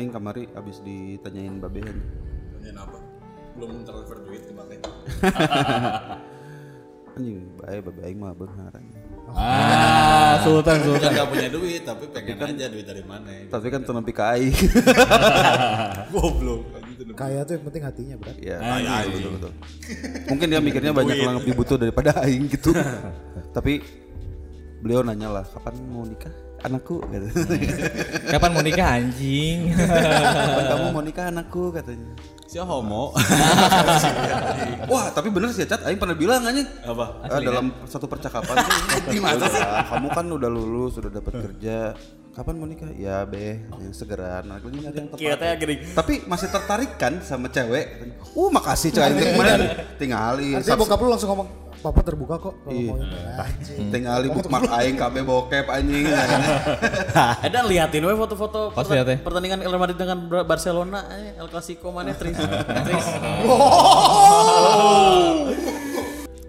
aing kamari abis ditanyain babehan. Tanyain apa? Belum transfer duit ke Bate. Anjing, bae babe aing mah anjing. Ah, sultan sultan. Kan gak punya duit tapi pengen aja duit dari mana. Tapi kan teu nepi ka aing. Goblok. Kaya tuh yang penting hatinya berat. Iya, iya, betul betul. Mungkin dia mikirnya banyak yang lebih butuh daripada aing gitu. Tapi beliau nanya lah, kapan mau nikah? Anakku gitu. Kapan mau nikah anjing? kapan kamu mau nikah anakku katanya. Si homo. Wah, tapi bener sih Cat, aing pernah bilang anjing. Apa? Eh, dalam satu percakapan tuh gimana sih? Kamu kan udah lulus, sudah dapat kerja. Kapan mau nikah? Ya, Beh, yang segera. Nah, lagi nyari yang tepat. Gini. Tapi masih tertarik kan sama cewek? Uh, makasih coy. Itu kemarin tinggali. Artinya bokap lu langsung ngomong, papa terbuka kok kalau Iya. mau. Tinggali bookmark aing kabeh bokep anjing. Ada liatin we foto-foto ya. pertandingan Real Madrid dengan Bar- Barcelona eh, El Clasico mana Tris. Tris.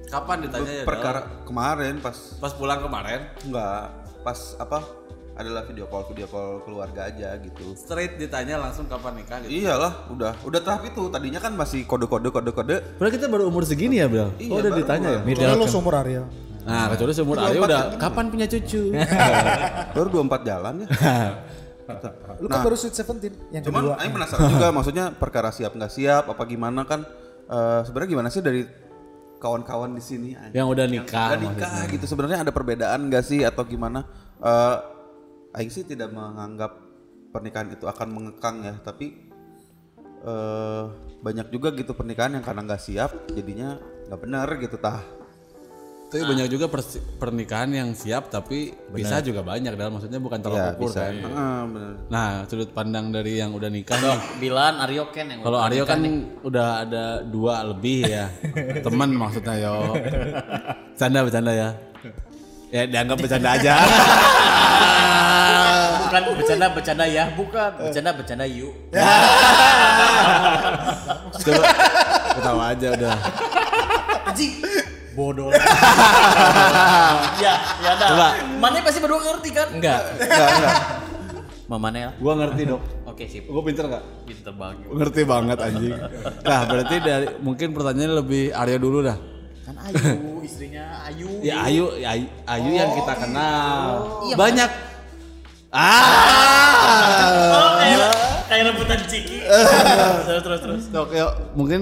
Kapan ditanya ya? Perkara kemarin pas? Pas pulang kemarin, enggak pas apa adalah video call video call keluarga aja gitu. straight ditanya langsung kapan nikah gitu. Iyalah, udah udah tahap itu. Tadinya kan masih kode-kode kode-kode. Padahal kita baru umur segini ya, Bro. Iya, oh, udah ditanya ya. umur. Soalnya lu seumur Arya. Nah, kecuali seumur Arya udah kapan punya cucu? Baru 24 jalan ya. Lu kan baru Sweet Seventeen yang Cuman kedua. Aing penasaran juga maksudnya perkara siap nggak siap apa gimana kan eh, sebenarnya gimana sih dari kawan-kawan di sini? Yang udah nikah udah nikah gitu sebenarnya ada perbedaan nggak sih atau gimana Eh Aing sih tidak menganggap pernikahan itu akan mengekang ya tapi eh banyak juga gitu pernikahan yang karena nggak siap jadinya nggak benar gitu tah Tapi banyak juga persi- pernikahan yang siap tapi bisa juga banyak dalam maksudnya bukan tolak ya ukur bisa kan. Heeh, bener. Nah, sudut pandang dari yang udah nikah nih. Bilan Aryo Ken yang Kalau Aryo kan udah ada dua lebih ya. Teman maksudnya yo. Bercanda bercanda ya. Ya dianggap bercanda aja. bukan bercanda bercanda ya, bukan bercanda bercanda yuk. Coba ketawa aja udah. Anjing. Bodoh. ya, ya dah. Coba. Mana pasti berdua ngerti kan? Enggak. Enggak, enggak. Mamanya ya. Gua ngerti dok. Oke, sip. Gua pinter gak? Pinter banget. Ngerti banget anjing. Nah berarti dari mungkin pertanyaannya lebih Aryo dulu dah. Kan Ayu, istrinya Ayu. Ya Ayu, ya Ayu, Ayu yang kita kenal. Iya, Banyak. Ah. Oh, kayak kayak rebutan ciki. terus terus terus. Dok, yuk mungkin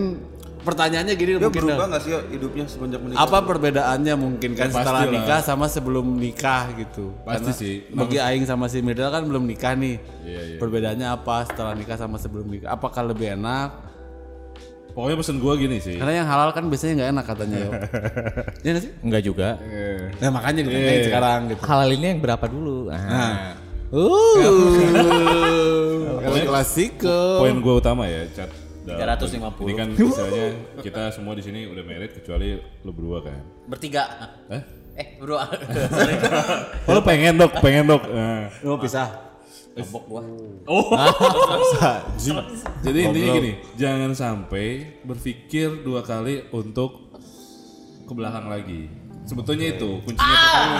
pertanyaannya gini Dia mungkin berubah nggak sih ya hidupnya semenjak menikah? apa perbedaannya mungkin kan Ya, setelah lah. nikah sama sebelum nikah gitu Pasti Karena sih. bagi Aing sama si Mirdal kan belum nikah nih Iya, iya. perbedaannya apa setelah nikah sama sebelum nikah apakah lebih enak Pokoknya pesen gua gini sih. karena yang halal kan biasanya nggak enak katanya yo Iya nggak sih Enggak juga. nah makanya ditanyain sekarang gitu Halal ini yang berapa dulu? nah uh klasiko Poin gua utama ya. Dalam- 350. Ini kan misalnya kita semua di sini udah married kecuali lu berdua kan. Bertiga. Eh? Eh, berdua. Oh, lu pengen dok, pengen dok. Nah. lu mau pisah Gembok gua. Jadi intinya gini, jangan sampai berpikir dua kali untuk ke belakang lagi. Sebetulnya itu kuncinya pertama.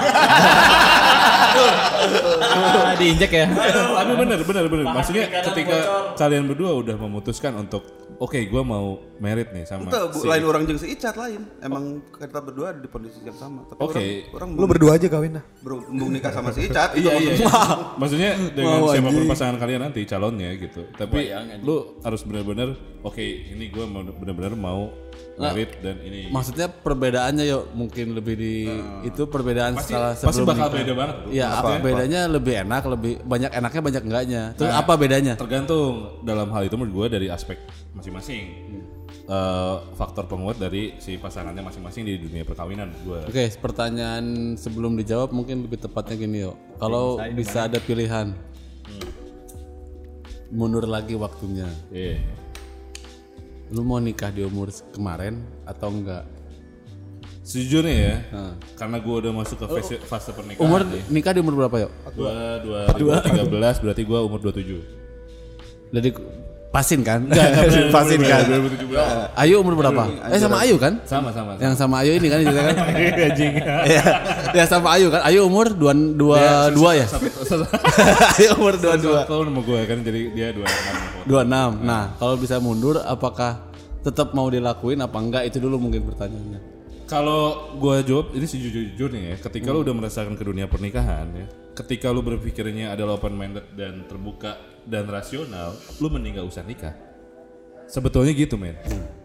Ah, diinjek ya Tapi bener, bener, bener. Maksudnya ketika bocor. kalian berdua udah memutuskan untuk, oke, gua mau married nih sama bu, si- lain orang jeung si Icat lain. Emang kita berdua ada di kondisi yang sama. Tapi Oke. orang, orang Lu belum, berdua aja kawin dah. belum, nikah sama si Icat. Iya iya. maksudnya. iya. Maksudnya dengan siapa pun pasangan kalian nanti calonnya gitu. Tapi lu harus benar-benar oke ini gue mau benar-benar mau married dan ini maksudnya perbedaannya yuk mungkin lebih di itu perbedaan pasti setelah pasti sebelum bakal nikah. beda banget. Ya apa bedanya lebih enak, lebih banyak enaknya banyak enggaknya. Terus apa bedanya? Tergantung dalam hal itu menurut gue dari aspek masing-masing. Eh, faktor penguat dari si pasangannya masing-masing di dunia perkawinan gue. Oke, pertanyaan sebelum dijawab mungkin lebih tepatnya gini yuk. Kalau bisa ada pilihan, mundur lagi waktunya. Iya. Lu mau nikah di umur kemarin atau enggak? Sejujurnya ya, karena gue udah masuk ke fase, fase pernikahan. Umur nih. nikah di umur berapa yuk? Gua dua, 2013 berarti gua umur 27. Jadi Pasin kan? Pasin kan? Ayu umur berapa? Eh sama Ayu kan? Sama sama. Yang sama Ayu ini kan juga kan? Iya. Ya sama Ayu kan? Ayu umur dua dua dua ya? Ayu umur dua dua. Tahun sama gue kan jadi dia dua Dua enam. Nah kalau bisa mundur apakah tetap mau dilakuin apa enggak itu dulu mungkin pertanyaannya. Kalau gue jawab ini sejujur-jujurnya ya, ketika lu udah merasakan ke dunia pernikahan ya, ketika lu berpikirnya adalah open minded dan terbuka dan rasional, lu mending gak usah nikah. Sebetulnya gitu men.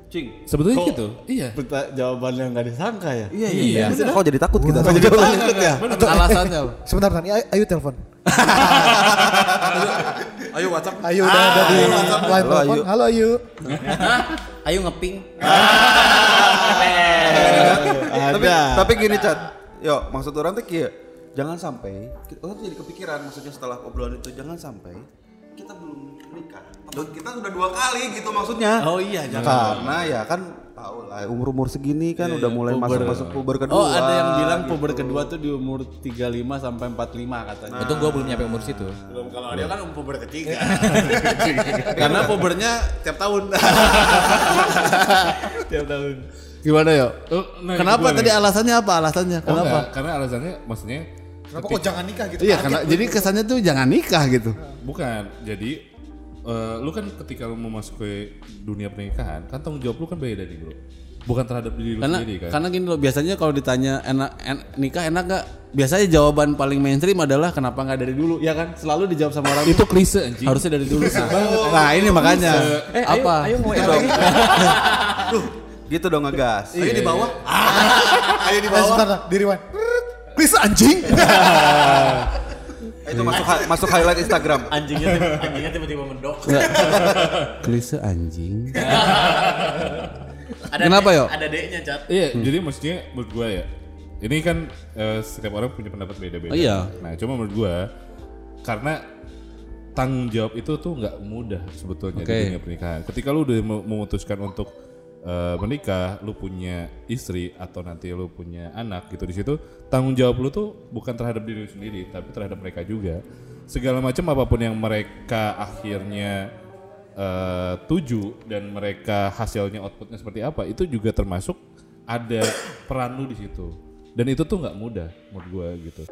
Cing. Sebetulnya gitu. Iya. Jawaban yang nggak disangka ya. Iya iya. Kok jadi takut kita? Jadi takut ya. Alasannya apa? Sebentar Tan, ayo, ayo telepon. Ayo WhatsApp. Ayo udah ada di line Halo, telepon. Ayu. Halo Ayu. Ayo ngeping. tapi tapi gini Chat. Yo, maksud orang tuh kayak jangan sampai orang tuh jadi kepikiran maksudnya setelah obrolan itu jangan sampai kita belum nikah. Dan kita sudah dua kali gitu maksudnya. Oh iya jangan. Karena ya kan tahu lah umur-umur segini kan udah mulai masuk-masuk puber kedua. Oh ada yang bilang puber kedua tuh di umur 35 sampai 45 katanya. Itu gue belum nyampe umur situ. Belum kalau dia kan umur puber ketiga. Karena pubernya tiap tahun. tiap tahun. Gimana yo? Oh, nah, Kenapa gua tadi nih. alasannya apa? Alasannya Oh, kenapa? enggak, karena alasannya maksudnya Kenapa kok jangan nikah gitu? Iya karena jadi kesannya tuh jangan nikah gitu. bukan. Jadi eh, lu kan ketika lu mau masuk ke dunia pernikahan, kan tanggung jawab lu kan beda nih bro. Bukan terhadap diri lu Karena sendiri kan. karena gini loh biasanya kalau ditanya enak en- nikah enak gak? Biasanya jawaban paling mainstream adalah kenapa nggak dari dulu? Ya kan selalu dijawab sama orang itu klise anjing. harusnya dari dulu. Nah, nah ini makanya Eh, ayo, apa? ayo mau dong. gitu dong ngegas. Ayo di bawah. Ayo di bawah. Sebentar, di rewind. Please anjing. Itu masuk masuk highlight Instagram. Anjingnya anjingnya tiba-tiba mendok. Klise anjing. Ada Kenapa, yo? Ada D-nya, Cat. Iya, jadi maksudnya menurut gua ya. Ini kan eh, setiap orang punya pendapat beda-beda. Oh, iya. Nah, cuma menurut gua karena tanggung jawab itu tuh nggak mudah sebetulnya Oke. di dunia pernikahan. Ketika lu udah memutuskan untuk eh, menikah, lu punya istri atau nanti lu punya anak gitu di situ, tanggung jawab lu tuh bukan terhadap diri sendiri, tapi terhadap mereka juga. Segala macam apa pun yang mereka akhirnya eh, tuju dan mereka hasilnya outputnya seperti apa itu juga termasuk ada peran lu di situ. Dan itu tuh nggak mudah menurut gue gitu.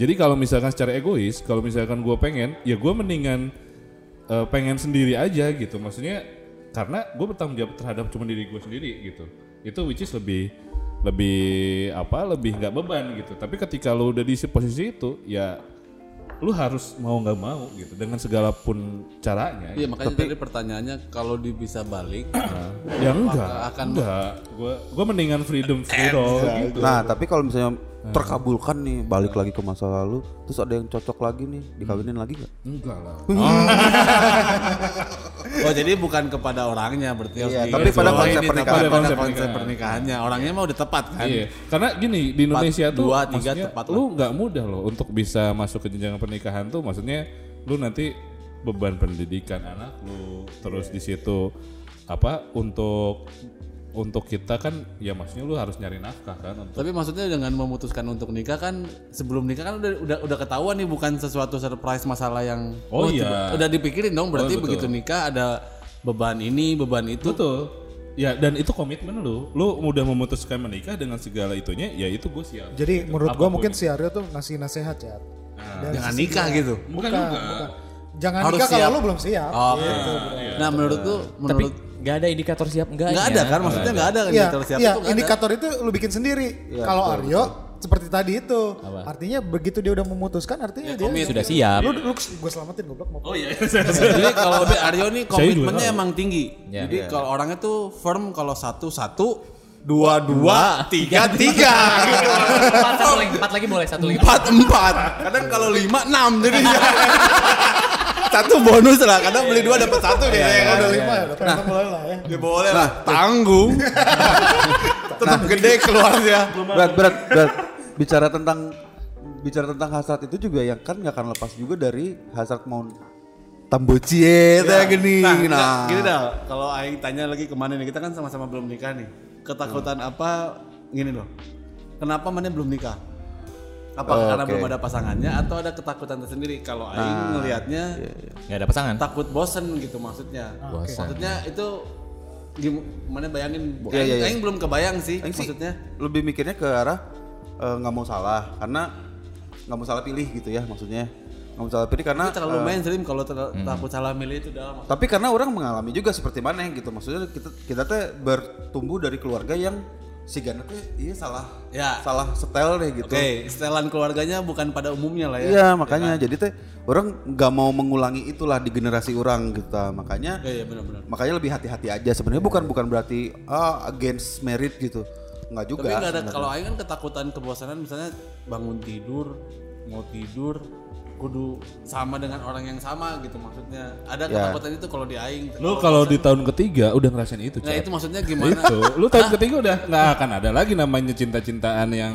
Jadi kalau misalkan secara egois kalau misalkan gue pengen ya gue mendingan eh, pengen sendiri aja gitu. Maksudnya karena gue bertanggung jawab terhadap cuma diri gue sendiri gitu. Itu which is lebih lebih apa lebih nggak beban gitu. Tapi ketika lo udah di posisi itu ya lu harus mau nggak mau gitu. Dengan segala pun caranya Iya makanya tadi pertanyaannya kalau di bisa balik ya enggak akan- enggak. Gue gue mendingan freedom free roll gitu. Nah, tapi kalau misalnya terkabulkan nih balik lagi ke masa lalu, terus ada yang cocok lagi nih, dikawinin lagi nggak? enggak lah Oh jadi bukan kepada orangnya berarti Iya, tapi pada Oh, konsep pernikahan. Pada Pada konsep, pernikahan. pernikahannya. Orangnya mah udah tepat kan. Iya, karena gini di Indonesia tuh dua, tiga tepat lu nggak mudah loh untuk bisa masuk ke jenjang pernikahan tuh, maksudnya lu nanti beban pendidikan anak lu, terus di situ apa untuk untuk kita kan ya maksudnya lu harus nyari nafkah kan untuk Tapi maksudnya dengan memutuskan untuk nikah kan sebelum nikah kan udah udah udah ketahuan nih bukan sesuatu surprise masalah yang Oh, iya. tiba- udah dipikirin dong berarti Oh, betul. begitu nikah ada beban ini beban itu. betul ya dan itu komitmen lu lu udah memutuskan menikah dengan segala itunya ya itu gue siap Jadi menurut gua Apa pun mungkin itu. si Aryo tuh ngasih nasihat ya. Dari Jangan nikah dia. gitu. bukan Bukan, bukan. Jangan Harus nikah siap. kalau lu belum siap. Oh, Gitu. Nah menurut tuh Tapi nggak ada indikator siap enggaknya. nggak ada kan maksudnya nggak ada Iya, indikator siap iya, itu nggak ada. indikator itu lu bikin sendiri. Kalau Aryo seperti tadi itu, artinya begitu dia udah memutuskan, artinya dia Sudah siap. Lu, lu gue selamatin goblok mau. Oh iya. Jadi kalau Aryo nih komitmennya emang tinggi. Ya. Jadi kalau orangnya tuh firm kalau satu satu dua dua tiga tiga Empat, satu lagi, empat lagi boleh, satu lagi. empat empat. Kadang kalau lima enam jadi satu bonus lah. Kadang beli dua dapat satu deh. Ya, udah lima ya, udah pengen mulai lah ya. Ya boleh lah. Tanggung. Tetap gede keluarnya. Berat, berat, berat. Bicara tentang bicara tentang hasrat itu juga yang kan nggak akan lepas juga dari hasrat mau tambocie ya, gini. Nah, Nah, gini dah. Kalau Aing tanya lagi ke mana nih? Kita kan sama-sama belum nikah nih. Ketakutan apa? Gini loh. Kenapa mana belum nikah? Apakah karena Oke. belum ada pasangannya atau ada ketakutan tersendiri? Kalau aing ngelihatnya Nggak ada pasangan. takut bosen gitu maksudnya. Bosan. Maksudnya itu gimana bayangin? Iya, aing, iya, iya. aing belum kebayang sih Aing sih maksudnya. lebih mikirnya ke arah eh, nggak mau salah karena nggak mau salah pilih gitu ya maksudnya nggak mau salah pilih karena Itu terlalu eh, mainstream kalau ter- takut salah milih itu dalam. tapi karena orang mengalami juga seperti mana gitu maksudnya kita kita teh bertumbuh dari keluarga yang si Gana teh iya salah Ya. salah setel deh gitu. Oke, setelan keluarganya bukan pada umumnya lah ya. Iya makanya. jadi teh orang nggak mau mengulangi itulah di generasi orang gitu. Makanya Iya, iya benar-benar. makanya lebih hati-hati aja. Sebenarnya bukan bukan berarti ah against merit gitu. Nggak juga Tapi nggak ada kalau aing kan ketakutan kebosanan misalnya bangun tidur, mau tidur kudu sama dengan orang yang sama gitu maksudnya. Ada Ya. ketakutan itu kalau di aing. Lu kalau di tahun ketiga udah ngerasain itu, Nah, itu maksudnya gimana? itu. Lu tahun ketiga udah nggak akan ada lagi namanya cinta-cintaan yang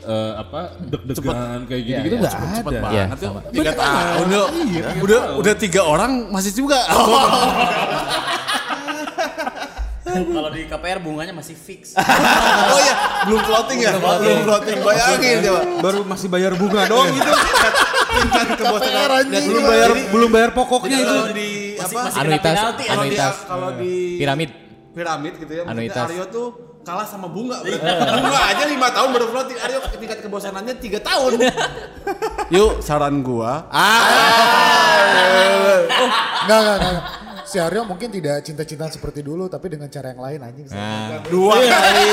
eh, apa deg-degan kayak gitu-gitu nggak Cepet ada. banget Iya, tuh. sama. Tiga tahun yuk. Udah udah tiga orang masih juga. Kalau di KPR bunganya masih fix. oh iya, belum floating ya? Belum floating. Bayangin coba. baru masih bayar bunga doang gitu Tingkat kebosanan. Dan belum bayar belum bayar pokoknya itu di apa? Anuitas, anuitas, kalau di piramid. piramid gitu ya. Anuitas. Aryo tuh kalah sama bunga. berarti. bunga aja lima tahun baru floating. Aryo tingkat kebosanannya tiga tahun. Yuk saran gua. Enggak, enggak, enggak. Si Aryo mungkin tidak cinta-cintaan seperti dulu tapi dengan cara yang lain anjing. Dua kali.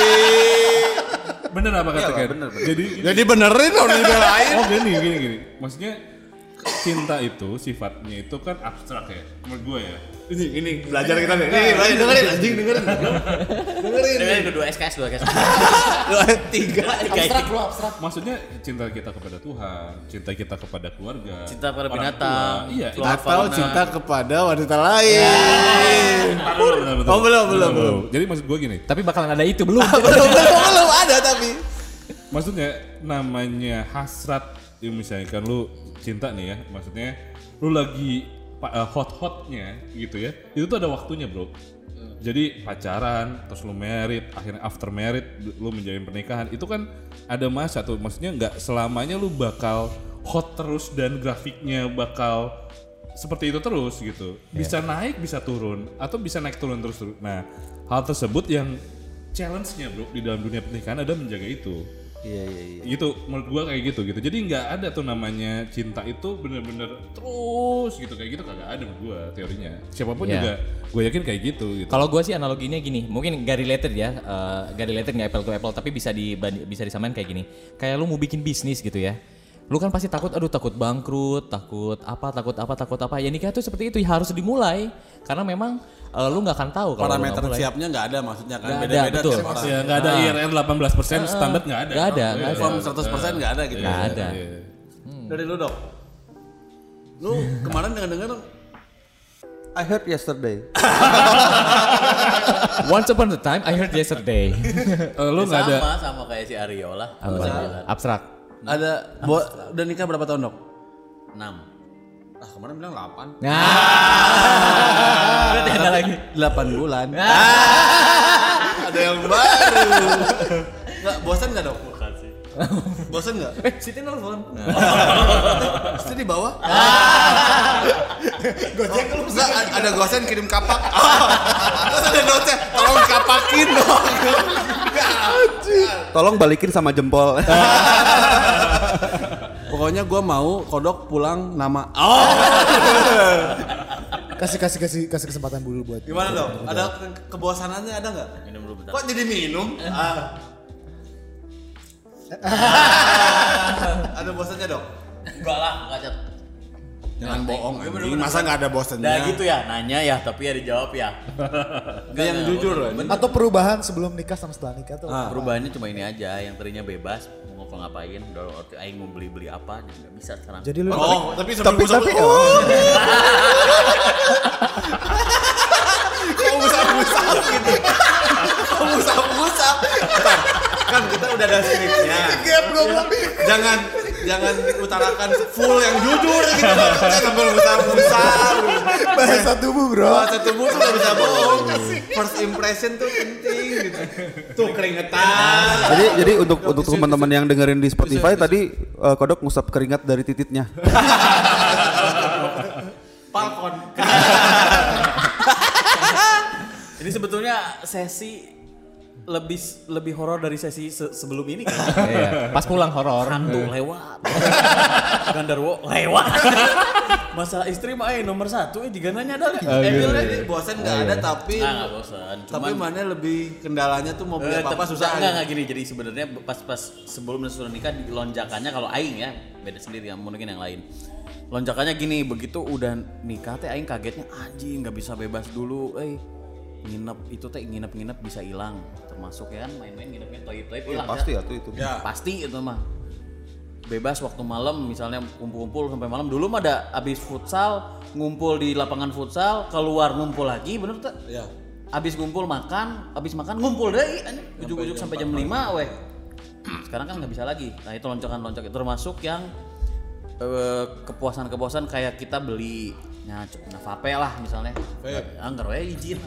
Bener apa kata Ken? bener, bener. Jadi Jadi benerin dong dibelain. oh gini gini gini. Maksudnya cinta itu sifatnya itu kan abstrak ya menurut gue ya. Ini ini belajar kita nih. Nih, belajar dengerin anjing dengerin. dengerin. Dengan itu dua SKS, dua SKS. Dua tiga. Abstrak bro, abstrak. Maksudnya cinta kita kepada Tuhan, cinta kita kepada keluarga, Cinta kepada binatang. tua. Iya, itu Atau cinta kepada wanita lain. Betul. Oh, belum, belum, belum. Jadi maksud gue gini, Tapi bakalan ada itu belum. belum belum belum ada tapi. maksudnya namanya hasrat, ya misalnya kan lu cinta nih ya, maksudnya lu lagi hot hotnya gitu ya, itu tuh ada waktunya bro. Jadi pacaran, terus lu merit, akhirnya after merit lu menjalin pernikahan, itu kan ada masa tuh, maksudnya nggak selamanya lu bakal hot terus dan grafiknya bakal seperti itu terus gitu. Bisa naik, bisa turun, atau bisa naik turun terus terus. Nah, hal tersebut yang challenge-nya bro di dalam dunia pernikahan ada menjaga itu iya iya iya. Gitu menurut gua kayak gitu gitu. Jadi nggak ada tuh namanya cinta itu bener-bener terus gitu. Kayak gitu kagak ada menurut gua teorinya. Siapa pun Iya. juga gue yakin kayak gitu gitu. Kalau gue sih analoginya gini, mungkin gak related ya, eh, gak related nggak apple to apple, tapi bisa di bisa disamain kayak gini. Kayak lu mau bikin bisnis gitu ya, lu kan pasti takut, aduh takut bangkrut, takut apa, takut apa, takut apa. Ya nikah tuh seperti itu harus dimulai, karena memang eh, lu nggak akan tahu kalau Parameter mulai. siapnya nggak ada maksudnya kan beda-beda betul. ya nggak ada IRR 18% standar nggak ada nggak ada, Oh, nggak iya. Form 100% nggak ada gitu. Nggak ada. Iya. Dari lu dok. Lu kemarin dengar-dengar I heard yesterday Once upon a time, I heard yesterday. Eh, lu nggak ada Sama, sama kayak si Aryo lah. Apa? Abstrak. Ada bo- udah nikah berapa tahun dok? 6. Ah kemarin bilang 8 Nah, berarti ada lagi. 8 bulan. ada yang baru. Enggak bosan enggak dok? Bosan enggak? Eh, Siti nelfon. Itu di bawah. Gojek lu enggak ada gosen kirim kapak. Terus ada notnya, tolong kapakin dong. tolong balikin sama jempol Pokoknya gua mau kodok pulang nama. Kasih kasih kasih kasih kesempatan dulu buat. Gimana dok? Ada ke- kebosanannya ada nggak? Minum dulu bentar. Kok jadi minum? Ah. ada bosannya dok? Enggak lah, enggak cat. Jangan bohong. Gue anjing. bener-bener Masa nggak ada bosannya? Udah gitu ya, nanya ya, tapi ya dijawab ya. Dia yang jujur. anjing. Atau perubahan sebelum nikah sama setelah nikah tuh. Ah. Perubahannya cuma ini aja, yang tadinya bebas, mau ngapa ngapain, udah aing mau beli-beli apa, jadi nggak bisa sekarang. Jadi lu Oh, tapi sebelum tapi tapi oh. Kok usah-usah gitu? Kok usah-usah? Ntar, Kan kita udah ada skripnya. Jangan jangan utarakan full yang jujur gitu sambil musar-musar Bahasa tubuh bro. bahasa tubuh tuh gak bisa bohong. First impression tuh penting gitu. Tuh keringetan. Jadi jadi untuk untuk teman-teman yang dengerin di Spotify tadi eh, kodok ngusap keringat dari tititnya. Falcon Ini sebetulnya sesi lebih lebih horor dari sesi se- sebelum ini kan. Iya. Pas pulang horor. Hantu lewat. Gandarwo lewat. Masalah istri mah eh nomor satu eh digananya ada Emil Emil ini bosan nggak ada tapi Ah, nggak bosan. tapi Cuman mana lebih kendalanya tuh mau beli Eh, apa apa tep- susah enggak enggak gini jadi sebenarnya pas pas sebelum dan sesudah nikah di- lonjakannya kalau aing ya beda sendiri ya mungkin yang lain lonjakannya gini begitu udah nikah teh aing kagetnya anjing nggak bisa bebas dulu eh nginep itu teh nginep-nginep bisa hilang termasuk ya kan main-main nginep-nginep toilet hilang Pasti ya. ya tuh itu. pasti itu mah bebas waktu malam misalnya kumpul-kumpul sampai malam dulu mah ada abis futsal ngumpul di lapangan futsal keluar ngumpul lagi bener tuh ya Abis ngumpul makan, abis makan ngumpul deh, ujuk-ujuk sampai jam 5 weh. Sekarang kan nggak bisa lagi. Nah itu loncakan-loncakan itu termasuk yang eh, kepuasan-kepuasan kayak kita beli nah, nah vape lah misalnya. Anggar we izin.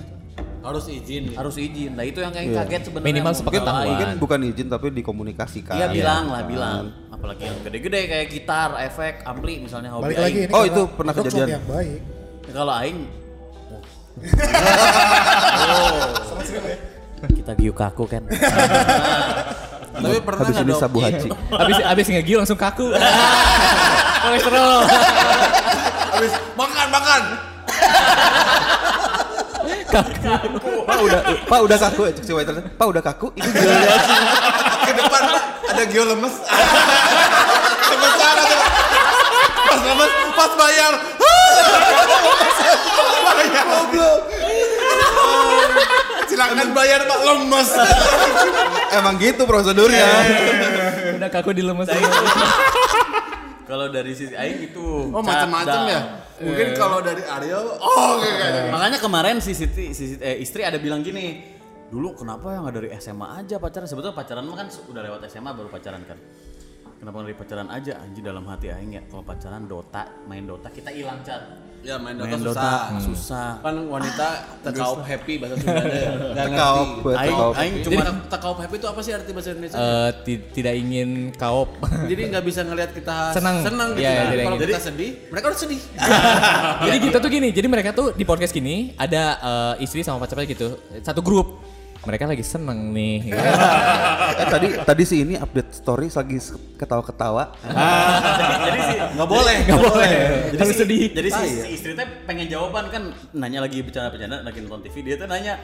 Harus izin. Harus izin. Nah itu yang kayak kaget sebenarnya. Minimal Mungkin lain. bukan izin tapi dikomunikasikan. Iya bilang lah bilang. Apalagi yang gede-gede kayak gitar, efek, ampli misalnya hobi Balik lagi ini. Oh, itu pernah kejadian. yang baik. Kalau aing kita giu kaku kan. tapi pernah Habis ini sabu haji. Habis habis ngegil langsung kaku. Kolesterol. habis makan makan Pak udah Pak udah kaku ya cek si waiter. Pak udah kaku itu sih. ke depan Pak, ada gio lemes banget tuh. pas lemes pas bayar bayar goblok silakan bayar pak lemes Emang gitu prosedurnya. Udah kaku dilemes. Kalau dari sisi aing itu oh macam-macam ya mungkin kalau dari Aryo oh oke oke. Makanya kemarin si Siti, si Siti- eh, istri ada bilang gini, dulu kenapa ya nggak dari SMA aja pacaran? Sebetulnya pacaran mah kan udah lewat SMA baru pacaran kan. Kenapa dari pacaran aja? Anjir dalam hati aing ya, kalau pacaran Dota, main Dota kita hilang cat. Ya main Dota Main susah. Dota susah. kan wanita tekaup happy bahasa Sundanya ya Tekaup, ngerti. Aing, aing cuma tekaup happy itu apa sih arti bahasa Indonesia? Eh, ti- tidak ingin kaop. jadi nggak bisa ngelihat kita Senang. senang gitu iya, tidak kalau kita sedih mereka harus sedih. Jadi kita tuh gini, jadi mereka tuh di podcast gini ada eh, istri sama pacarnya gitu, satu grup. Mereka lagi seneng nih. Eh tadi tadi sih ini update stories lagi ketawa-ketawa. jadi sih nggak boleh Gak boleh. jadi Harus si, sedih. jadi si, si istri teh pengen jawaban kan nanya lagi bercanda-bercanda lagi nonton TV dia tuh nanya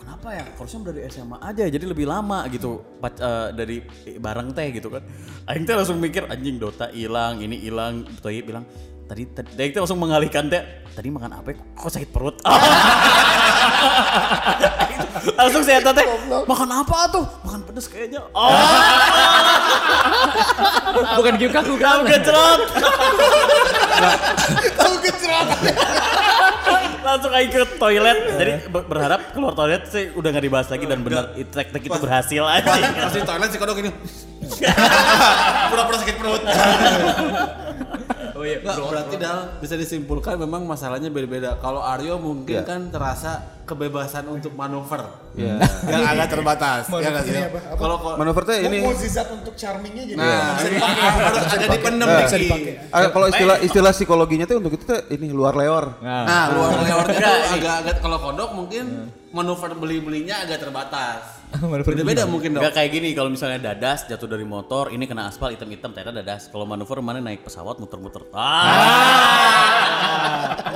kenapa ya harusnya dari SMA aja jadi lebih lama gitu pac- eh, dari bareng teh gitu kan Aing teh langsung mikir anjing Dota hilang ini hilang Toy bilang tadi tadi Aing teh langsung mengalihkan teh tadi makan apa ya? kok sakit perut? Langsung saya teh makan apa tuh? Makan pedes kayaknya. Oh. Bukan giu kaku kan? kamu gecrot langsung aja ke toilet jadi ber- berharap keluar toilet sih udah nggak dibahas lagi dan benar teknik itu berhasil aja pasti toilet si kodok ini pura-pura sakit perut Oh iya. Nggak, berarti Dal bisa disimpulkan memang masalahnya beda-beda. Kalau Aryo mungkin Iya. kan terasa kebebasan untuk manuver. Iya. Yang agak terbatas. ya nggak sih? Kalau kalau- Manuver teh ini Mukjizat untuk charmingnya jadi nah, bisa ini dipakai. harus ada dipendem Nah. Bisa dipakai. ah, kalau istilah istilah psikologinya tuh untuk itu tuh ini luar leor. Nah, luar lewarnya Enggak, tuh agak-agak kalau kodok mungkin manuver beli-belinya agak terbatas. Manuver Beda-beda mungkin dok. Nggak kayak gini kalau misalnya dadas jatuh dari motor ini kena aspal hitam-hitam ternyata dadas kalau manuver mana naik pesawat muter-muter ah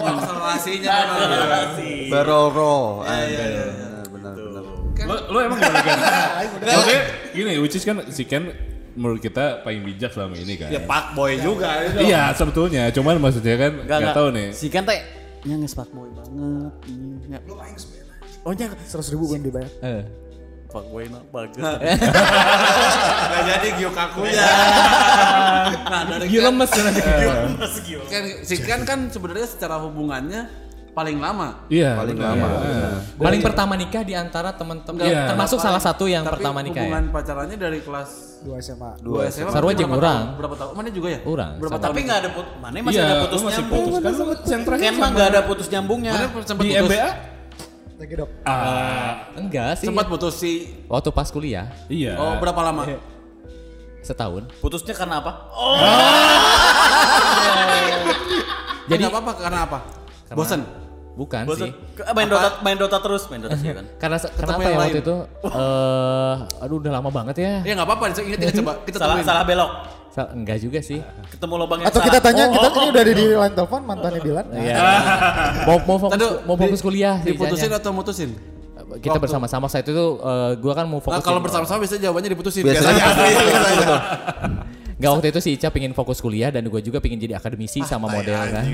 Oh, akselerasinya memang. Barrel roll. Ah, benar benar benar. Lo, lo emang gimana kan? Oke, gini, which is kan si Ken menurut kita paling bijak selama ini kan. Ya Pak Boy juga. Iya sebetulnya, cuman maksudnya kan Enggak, nggak tahu nih. Si kan teh nya nges fuckboy banget. Nya. Oh nya Seratus ribu belum dibayar. Eh. fuckboy na banget. Nggak jadi Gio kakunya. Nah, dari Giu lemes. kan si Ken kan sebenarnya secara hubungannya paling lama. Iya. Paling lama. Nah. Paling pertama nikah di antara teman-teman Iya. termasuk salah satu yang Tapi pertama nikah ya. hubungan pacarannya dari kelas Dua SMA. 2 SMA. Berapa jeung urang. Berapa tahun? Mana juga ya? Urang, Berapa tahun? Tapi nggak ada put, mana masih Iya, ada putus masih nyambung. putus kan lu yang terakhir Ken mah sama- nggak ada putus nyambungnya. Mana di putus? MBA? Lagi dok. Enggak sih. Sempat putus si Waktu pas kuliah Iya. Oh, berapa lama? setahun. Putusnya karena apa? Oh, Jadi enggak apa-apa karena apa? Bosan. Bukan bosan. sih. Main Dota, main Dota terus, main Dota sih kan. Karena kenapa ya waktu lain. itu? Eh, aduh udah lama banget ya. Ya enggak apa-apa, ingat ingat coba kita Salah salah belok. Sa- enggak juga sih. Ketemu lubang yang Atau salah. kita tanya, Oh, kita oh, ini udah ada di line telepon mantannya Dilan. Iya. mau mau fokus Tadu, mau fokus di- kuliah sih Diputusin atau mutusin? Kita bersama-sama saat itu eh, gua kan mau Nah, fokus kalau bersama-sama biasanya jawabannya diputusin. Biasanya. Biasanya. Enggak waktu itu si Ica pingin fokus kuliah dan gue juga pingin jadi akademisi sama model kan.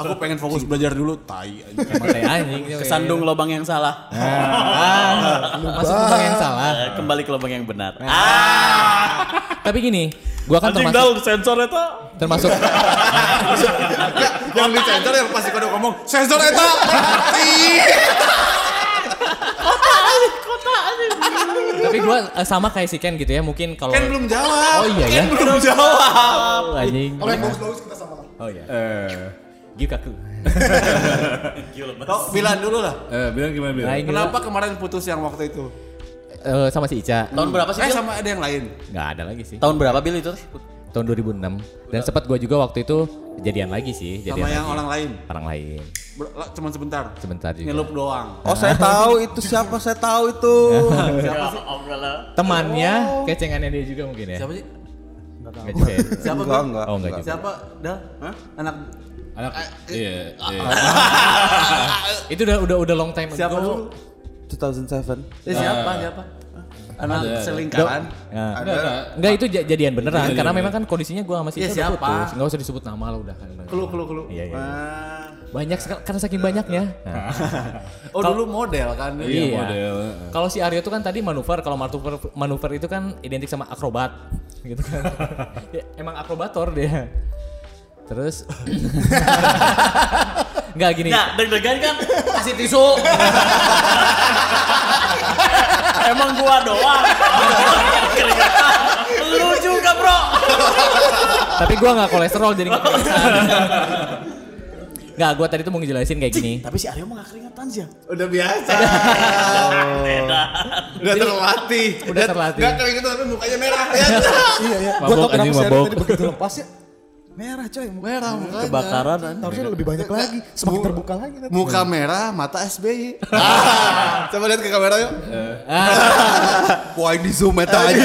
Aku pengen fokus belajar dulu, tai anjing. Emang kayak anjing. Kesandung lubang yang salah. Ah, masuk lubang yang salah. Kembali ke lubang yang benar. Ah, Tapi gini, gua kan anjing termasuk sensor itu. termasuk yang di sensor yang pasti kode ngomong sensor eta. tapi gua eh, sama kayak si Ken gitu ya, mungkin kalau Kan belum jawab. Oh iya ya. Belum jawab. Oh, anjing. Oke, bagus-bagus kita sama. Oh iya. Eh, Gikaku. Tok, bilang dulu lah. eh, bilang gimana bilang? Kenapa kemarin putus yang waktu itu? Eh, sama si Ica. Tahun berapa sih? Eh Bil? sama ada yang lain. Nggak ada lagi sih. Tahun berapa Bil itu? Tahun 2006. Dan sempat gua juga waktu itu jadian lagi sih, jadian Sama yang lagi. orang lain. Orang lain. Ber- Cuman sebentar. Sebentar juga. Ngelup doang. Oh saya tahu itu siapa saya tahu itu. Siapa sih? Temannya, kecengannya dia juga mungkin ya. Siapa sih? Nggak juga ya? Siapa enggak, enggak. Oh, enggak juga. Siapa? Dah? Anak Anak iya, iya. Itu udah udah udah long time siapa ago. dulu? 2007. Eh, siapa? Siapa? Anak Ada, ada. selingkaran. Ada, ada. Enggak itu ja- jadian beneran Jadian karena beneran. memang kan kondisinya gua sama si Iya, Ica udah siapa? putus. Enggak usah disebut nama lah udah kan. Kelu kelu kelu. Iya, iya. Ah. Banyak karena saking banyaknya. Nah. Oh dulu model kan? Iya, model. Kalau si Aryo itu kan tadi manuver, kalau manuver manuver itu kan identik sama akrobat gitu kan. Ya, emang akrobator dia. Terus Enggak gini. Ya, deg-degan kan kasih tisu. Emang gua doang. Lu juga, Bro. Tapi gua nggak kolesterol jadi nggak keringetan. Nggak, gua tadi tuh mau ngejelasin kayak gini. Tapi si Aryo mah gak keringetan sih. Udah biasa. Udah terlatih. Udah terlatih. Gak keringetan tapi mukanya merah ya. Iya, iya. Gua Mabok, tau kenapa anjing, si Aryo mabok. tadi begitu lepas ya. Merah coy. Merah mukanya. Kebakaran kan. Harusnya lebih banyak lagi. Semakin terbuka lagi nanti. Muka merah, mata SBY. Ah, Coba lihat ke kamera yuk. Wah ini zoom eta aja.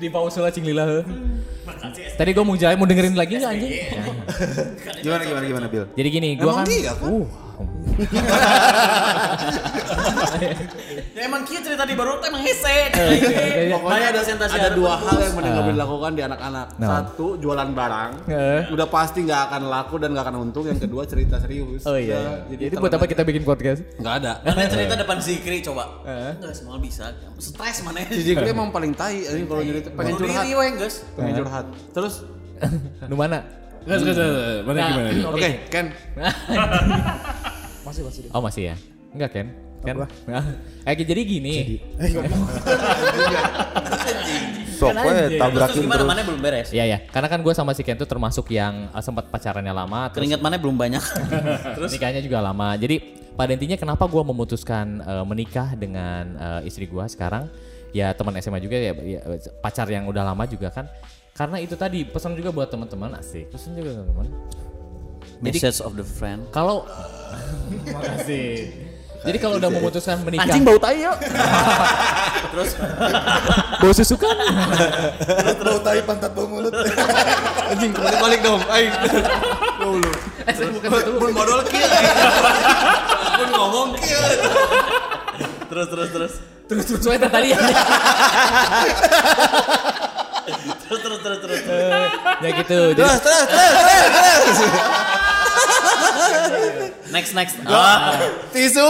Di pause lah cing lila. Tadi gua mau jelasin mau dengerin lagi nggak anjing? Gimana gimana gimana Bill? Jadi gini, gua Emang kan iya kan? Uh, Ya emang kia cerita di baru emang hese. Pokoknya ada presentasi ada ada dua hal yang mending nggak boleh dilakukan di anak-anak. Nah. Satu jualan barang, Eh. udah pasti nggak akan laku dan nggak akan untung. Yang kedua cerita serius. Oh iya. Jadi, Jadi buat apa kita bikin podcast? Nggak ada. Mana cerita depan Zikri coba. Enggak semua bisa. Stres mana. Si Jikri emang paling tai ini kalau jadi pengen curhat. diri we, guys. Pengen curhat. Terus, Nu mana? Enggak, enggak, enggak. Mana Nah, gimana? oke, Ken. Masih masih. Oh masih ya? Enggak kan? Kan? Apa? Eh jadi gini. Eh, we Terus tabrakin terus. mana belum beres. Iya ya, karena kan gue sama si Ken tuh termasuk yang eh, sempat pacarannya lama, terus Keringat mana belum banyak. terus nikahnya juga lama. Jadi pada intinya kenapa gue memutuskan eh, menikah dengan eh, istri gue sekarang? Ya teman SMA juga ya, ya, pacar yang udah lama juga kan. Karena itu tadi pesan juga buat teman-teman asik. Pesan juga teman-teman. Jadi Message of the friend. kalau makasih. Jadi kalau udah memutuskan menikah, Anjing bau tai yuk. terus bau susu kan? Bau tai pantat bau mulut. Anjing, balik balik dong. Aing. Dulu. Eh, saya bukan itu. Modal kieu. Pun ngomong kieu. Terus terus terus. Terus terus saya tadi ya. Terus terus terus terus. ya gitu. Jadi, Terus, terus, terus. Next next. Ah. Tisu.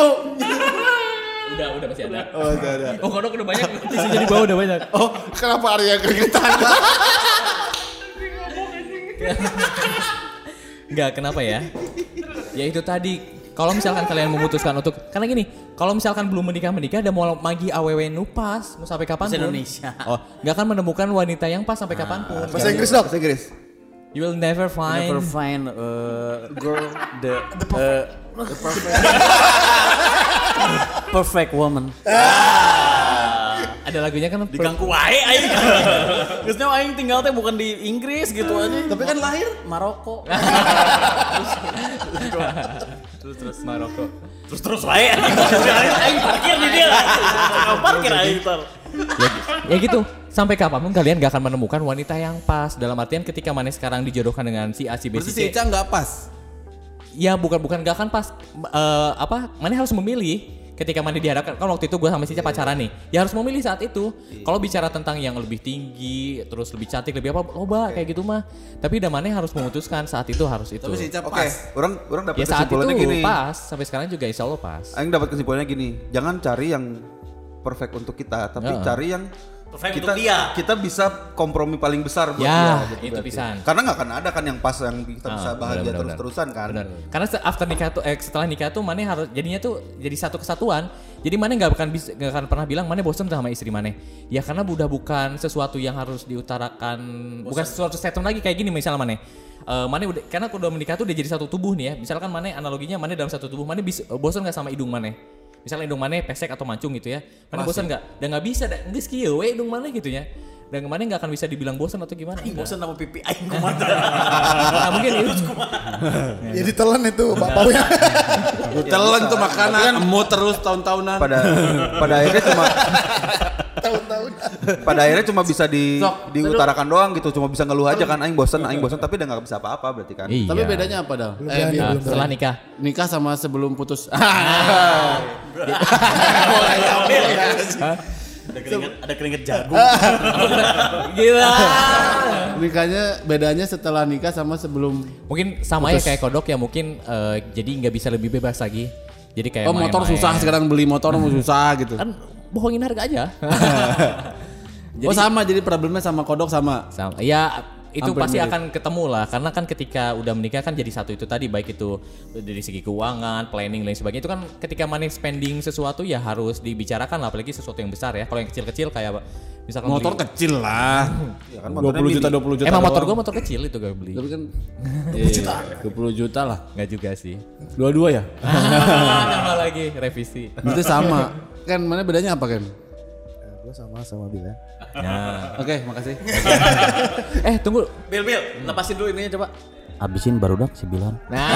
udah udah masih ada. Oh, udah ada. Oh kodok udah banyak, tisunya di bawah udah banyak. Oh, kenapa Arya keringetan? Enggak, kenapa ya? Ya itu tadi. Kalau misalkan kalian memutuskan untuk karena gini, kalau misalkan belum menikah menikah dan mau magi aww nu pas mau sampai kapan Indonesia. Oh, nggak akan menemukan wanita yang pas sampai kapan pun. Bahasa Inggris dong. Bahasa Inggris. You will never find. Never find uh, girl the the perfect, the perfect, perfect woman. Ada lagunya kan Di Kangku wae aing. Geus nyawa aing tinggal teh bukan di Inggris gitu aja. Tapi kan lahir Maroko. terus terus Maroko. terus terus wae. Aing aing parkir di dia. Parkir aing tar. ya, ya gitu. Sampai kapan pun kalian gak akan menemukan wanita yang pas. Dalam artian ketika Mane sekarang dijodohkan dengan si A, si B, Berarti si si C. Ica nggak pas. Ya bukan bukan gak akan pas. Eh, apa? Mane harus memilih. Ketika Mane dihadapkan, kan waktu itu gue sama si Ica pacaran nih. Ya harus memilih saat itu. Kalau bicara tentang yang lebih tinggi, terus lebih cantik, lebih apa, loba kayak gitu mah. Tapi udah Mane harus memutuskan saat itu harus itu. Tapi si pas. orang orang dapat Ya saat itu kesimpulannya gini. pas. Sampai sekarang juga insya Allah pas. Aing dapat kesimpulannya gini, jangan cari yang perfect untuk kita, tapi Heeh. cari yang Perfect kita untuk dia. kita bisa kompromi paling besar buat Ya, dia. itu berarti. pisan. Karena nggak akan ada kan yang pas yang kita bisa Ah, bahagia benar, benar, terus-terusan kan. Benar. Karena after nikah tuh eh, setelah nikah tuh Mane harus jadinya tuh jadi satu kesatuan. Jadi Mane nggak akan bisa nggak akan pernah bilang Mane bosen sama istri Mane. Ya karena udah bukan sesuatu yang harus diutarakan, bukan sesuatu statement lagi kayak gini misalnya Mane. Eh, Mane udah karena udah menikah tuh udah jadi satu tubuh nih ya. Misalkan Mane analoginya Mane dalam satu tubuh, Mane bisa bosan nggak sama hidung Mane? Misalnya hidung Mane pesek atau mancung gitu ya. Mane bosan nggak? Dan nggak bisa, dan nggak kieu we hidung Mane gitu ya. Dan Mane nggak akan bisa dibilang bosan atau gimana? Aing Enggak. bosan sama pipi aing kumaha. Nah, mungkin itu Ya ditelan itu bapaknya. Telan tuh makanan, emu terus tahun-tahunan. Pada pada akhirnya cuma Tahun-tahun. pada akhirnya cuma bisa di Sok, diutarakan doang gitu, cuma bisa ngeluh aja kan aing bosan, aing bosan tapi udah nggak bisa apa-apa berarti kan. Iya. Tapi bedanya apa dong? Eh, Nah, setelah nikah. nikah sama sebelum putus. Ada keringet ada keringet jagung. Gila. Nikahnya bedanya setelah nikah sama sebelum mungkin sama ya kayak kodok ya mungkin eh, jadi nggak bisa lebih bebas lagi. Jadi kayak Oh motor main-main. susah sekarang beli motor mau susah gitu. Kan bohongin harga aja. oh sama jadi problemnya sama kodok sama. sama. Ya itu Hampir pasti mirip. akan ketemu lah karena kan ketika udah menikah kan jadi satu itu tadi baik itu dari segi keuangan, planning dan lain sebagainya itu kan ketika money spending sesuatu ya harus dibicarakan lah apalagi sesuatu yang besar ya. Kalau yang kecil-kecil kayak misalkan Motor beli- kecil lah. Ya kan 20 juta 20 juta. Emang motor gua motor kecil itu gak beli. Tapi kan iya, juta. 20 juta lah. Nggak juga sih. Dua-dua ya? Nama lagi revisi. Berarti sama. Kan mana bedanya apa kan? Gue sama sama Bilan. Nah. Oke, makasih. Eh tunggu. Bil bil, lepasin dulu ininya coba. Abisin baru dak si Bilan. Nah.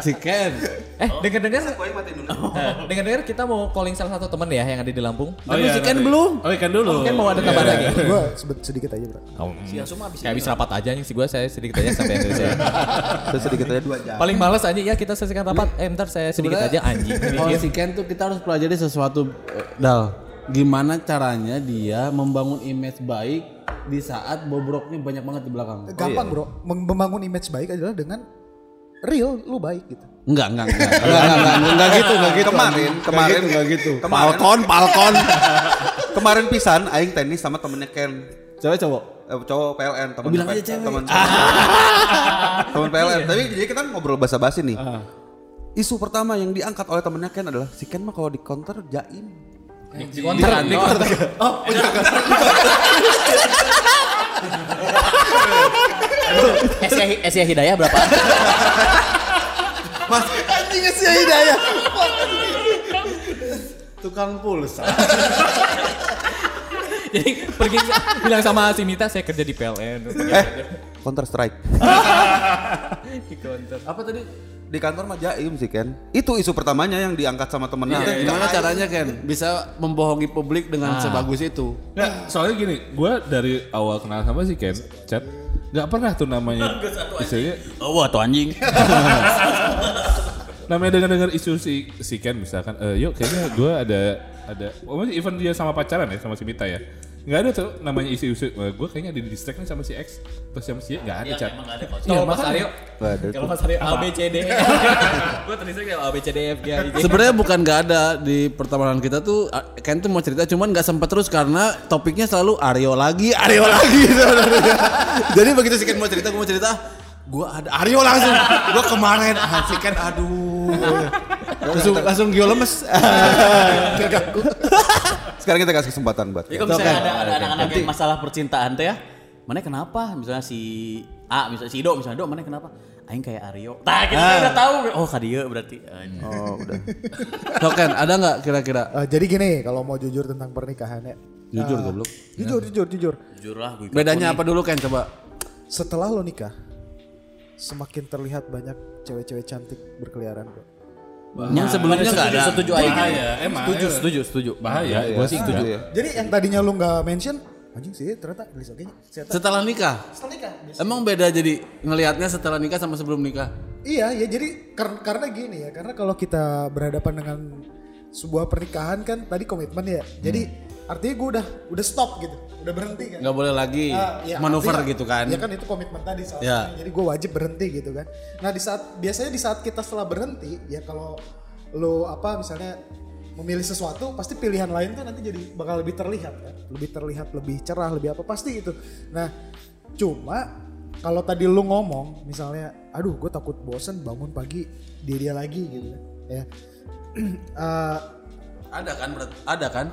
si Ken. Eh dengar-dengar Eh, dengar-dengar kita mau calling salah satu teman ya yang ada di Lampung. Tapi si Ken belum. Oh ikan dulu. Mungkin mau ada tambahan lagi. Gue sedikit aja bro. Si Kayak habis rapat aja nih si gue saya sedikit aja sampai yang saya. Saya sedikit aja dua jam. Paling males aja ya kita selesaikan rapat. Eh bentar saya sedikit aja anjing. Kalau si Ken tuh kita harus pelajari sesuatu eh, Dal. Gimana caranya dia membangun image baik di saat bobroknya banyak banget di belakang. Gampang bro. Mem- Membangun image baik adalah dengan real lu baik gitu. Enggak, enggak, enggak. Enggak, enggak, enggak, enggak, enggak gitu, enggak gitu. Kemarin, Enggak kemarin, gitu, enggak gitu. kemarin. Palkon, palkon. Kemarin pisan aing tenis sama temennya Ken. Cewek cowok. Eh, cowok PLN teman bilang aja cewek. teman teman PLN tapi jadi kita ngobrol basa-basi nih isu pertama yang diangkat oleh temennya Ken adalah si Ken mah kalau di counter jaim Di di konter. Asia Asia Hidayah berapa? Anjing sih hidayah. Tukang pulsa. Jadi pergi bilang sama si Mita saya kerja di PLN. eh counter strike Di konter. Apa tadi? Di kantor mah jaim sih Ken. Itu isu pertamanya yang diangkat sama temennya. Nah, gimana caranya Ken? Bisa membohongi publik dengan sebagus itu? Nggak, soalnya gini, gue dari awal kenal sama si Ken, chat, nggak pernah tuh namanya istilahnya Oh, wah tuh anjing. namanya dengar dengar isu si si Ken misalkan, eh yuk kayaknya gue ada ada, oh masih even dia sama pacaran ya sama si Mita ya, nggak ada tuh namanya isu-isu, gue kayaknya di distract nih sama si X atau sama si Y, nggak ada chat. Kalau Mas Aryo, kalau. Mas Aryo A B C D. Gue tulisnya kayak A B C D F G H I J. Sebenarnya bukan nggak ada di pertemanan kita tuh Ken tuh mau cerita cuman nggak sempat terus karena topiknya selalu Aryo lagi, Aryo lagi sebenarnya. Jadi begitu si Ken mau cerita, gue mau cerita Gua ada Aryo langsung. Gua kemarin asik kan aduh. langsung langsung Gio lemes. Sekarang kita kasih kesempatan buat. Ya kalau misalnya ada ada anak-anak yang masalah percintaan teh ya, mana kenapa? Misalnya si A, misalnya si Ido, misalnya Do, mana kenapa? Aing kayak Aryo. Nah, kita kan udah tahu. Oh, Kadia berarti. Ah, Oh, udah. Token ada nggak kira-kira? Eh, jadi gini, kalau mau jujur tentang pernikahan ya. Jujur eh, goblok. Jujur, jujur, jujur. Jujur lah, gue Bedanya apa dulu Ken coba? Setelah lo nikah, semakin terlihat banyak cewek-cewek cantik berkeliaran bro. Yang sebelumnya nggak ada. Setuju Aing. Bahaya, emang. Setuju, setuju, setuju. Bahaya, Gue sih setuju ya. Jadi yang tadinya lu nggak mention, anjing sih ternyata gelis oke Setelah Setelah nikah. setelah nikah. Emang beda jadi ngelihatnya setelah nikah sama sebelum nikah? Iya, ya jadi kar- karena gini ya, karena kalau kita berhadapan dengan sebuah pernikahan kan tadi komitmen ya. Jadi artinya gue udah udah stop gitu, udah berhenti kan. Nggak boleh lagi Ah, ya, manuver artinya- gitu kan? Ya kan itu komitmen tadi salah Ya. satunya. Jadi gue wajib berhenti gitu kan. Nah di saat biasanya di saat kita setelah berhenti ya kalau lo apa misalnya memilih sesuatu pasti pilihan lain tuh nanti jadi bakal lebih terlihat kan, lebih terlihat lebih cerah lebih apa pasti itu. Nah cuma kalau tadi lu ngomong misalnya, aduh gue takut bosen bangun pagi dia dia lagi gitu kan, ya. Eh, Ada kan? Ada kan?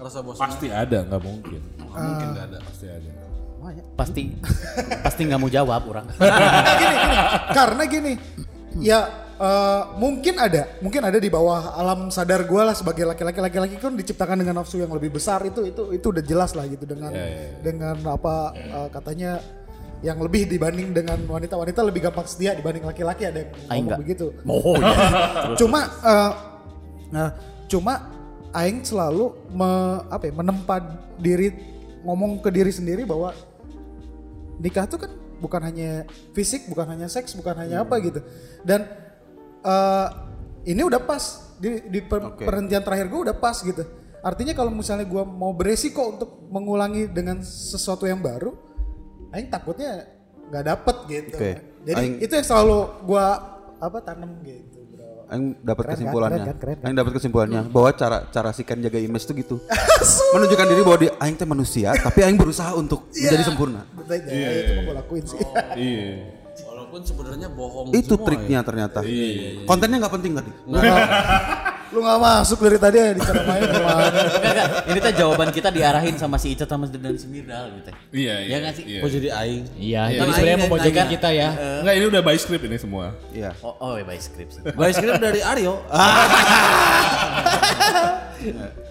Rasa bosan. Pasti ada, nggak mungkin. mungkin nggak ada. Pasti ada. Pasti pasti nggak mau jawab orang. Nah, gini, gini. Karena gini, ya eh, mungkin ada, mungkin ada di bawah alam sadar gue lah sebagai laki-laki laki-laki kan diciptakan dengan nafsu yang lebih besar itu itu itu udah jelas lah gitu dengan dengan apa eh, katanya yang lebih dibanding dengan wanita-wanita lebih gampang setia dibanding laki-laki ada yang ngomong nggak. begitu. Oh cuma eh, nah cuma aing selalu me, apa ya, menempa diri ngomong ke diri sendiri bahwa nikah tuh kan bukan hanya fisik, bukan hanya seks, bukan hanya apa gitu. Dan eh, ini udah pas di, di per- perhentian terakhir gue udah pas gitu. Artinya kalau misalnya gue mau beresiko untuk mengulangi dengan sesuatu yang baru, aing takutnya nggak dapet gitu. Oke. Jadi Aing- itu yang selalu gue apa tanam gitu, Aing dapat Keren kan? kesimpulannya. Keren kan? Keren kan? Aing dapat kesimpulannya bahwa cara cara si Ken jaga image tuh gitu. Menunjukkan diri bahwa dia aing teh manusia, tapi aing berusaha untuk menjadi sempurna. Betul, ya, itu mah gue lakuin sih. Iya. Walaupun sebenarnya bohong Itu semua triknya ternyata. Kontennya nggak penting tadi. Lu gak masuk dari tadi ya dicara main gimana? Enggak, enggak. Ini teh jawaban kita diarahin sama si Ica sama dan si Mirdal gitu. Iya, iya. Ya nggak sih? Iya. ya. Kok jadi aing? Iya, Kan jadi sebenarnya memojokkan nanya. kita ya. Enggak, ini udah by script ini semua. Iya. Oh, oh ya by script sih. By script dari Aryo.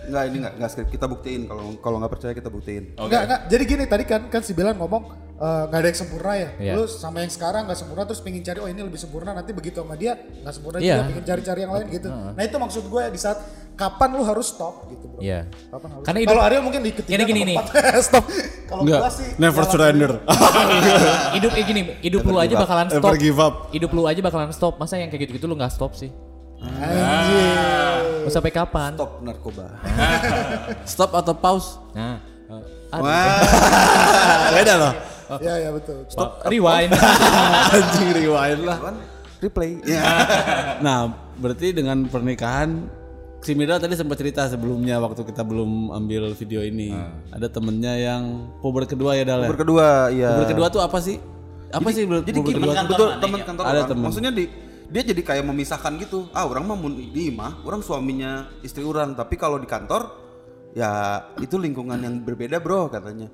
Enggak ini enggak enggak skrip. Kita buktiin kalau kalau nggak percaya kita buktiin. Enggak, enggak. Jadi gini tadi kan kan si Bilan ngomong eh, nggak ada yang sempurna ya. Iya. Lu sama yang sekarang nggak sempurna terus pengen cari oh ini lebih sempurna nanti begitu sama dia nggak sempurna Iya. juga pengen cari-cari yang lain gitu. Nah itu maksud gue di saat kapan lu harus stop gitu bro. Iya. Kapan harus Karena stop? Kalau Aryo mungkin di ketiga Gini, gini, stop. Kalau gua sih never surrender. hidup kayak gini, hidup lu aja bakalan stop. Never give up. Hidup lu aja bakalan stop. Masa yang kayak gitu-gitu lu nggak stop sih? Anjir. Mau sampai kapan? Top narkoba. Stop atau pause? Nah, eh, Wah. Beda loh. Iya iya betul. stop. Rewind. Anjing rewind lah. Replay. Iya. Nah, berarti dengan pernikahan si Mira tadi sempat cerita sebelumnya waktu kita belum ambil video ini. Ada temennya yang puber kedua ya Dal ya? Nomor kedua, iya. Puber kedua tuh apa sih? Apa sih puber Jadi gini, kedua? kantor betul teman ya? kantor Ada teman. Maksudnya di dia jadi kayak memisahkan gitu. Ah, orang mah mun di mah, orang suaminya istri orang, tapi kalau di kantor ya itu lingkungan yang berbeda, Bro, katanya.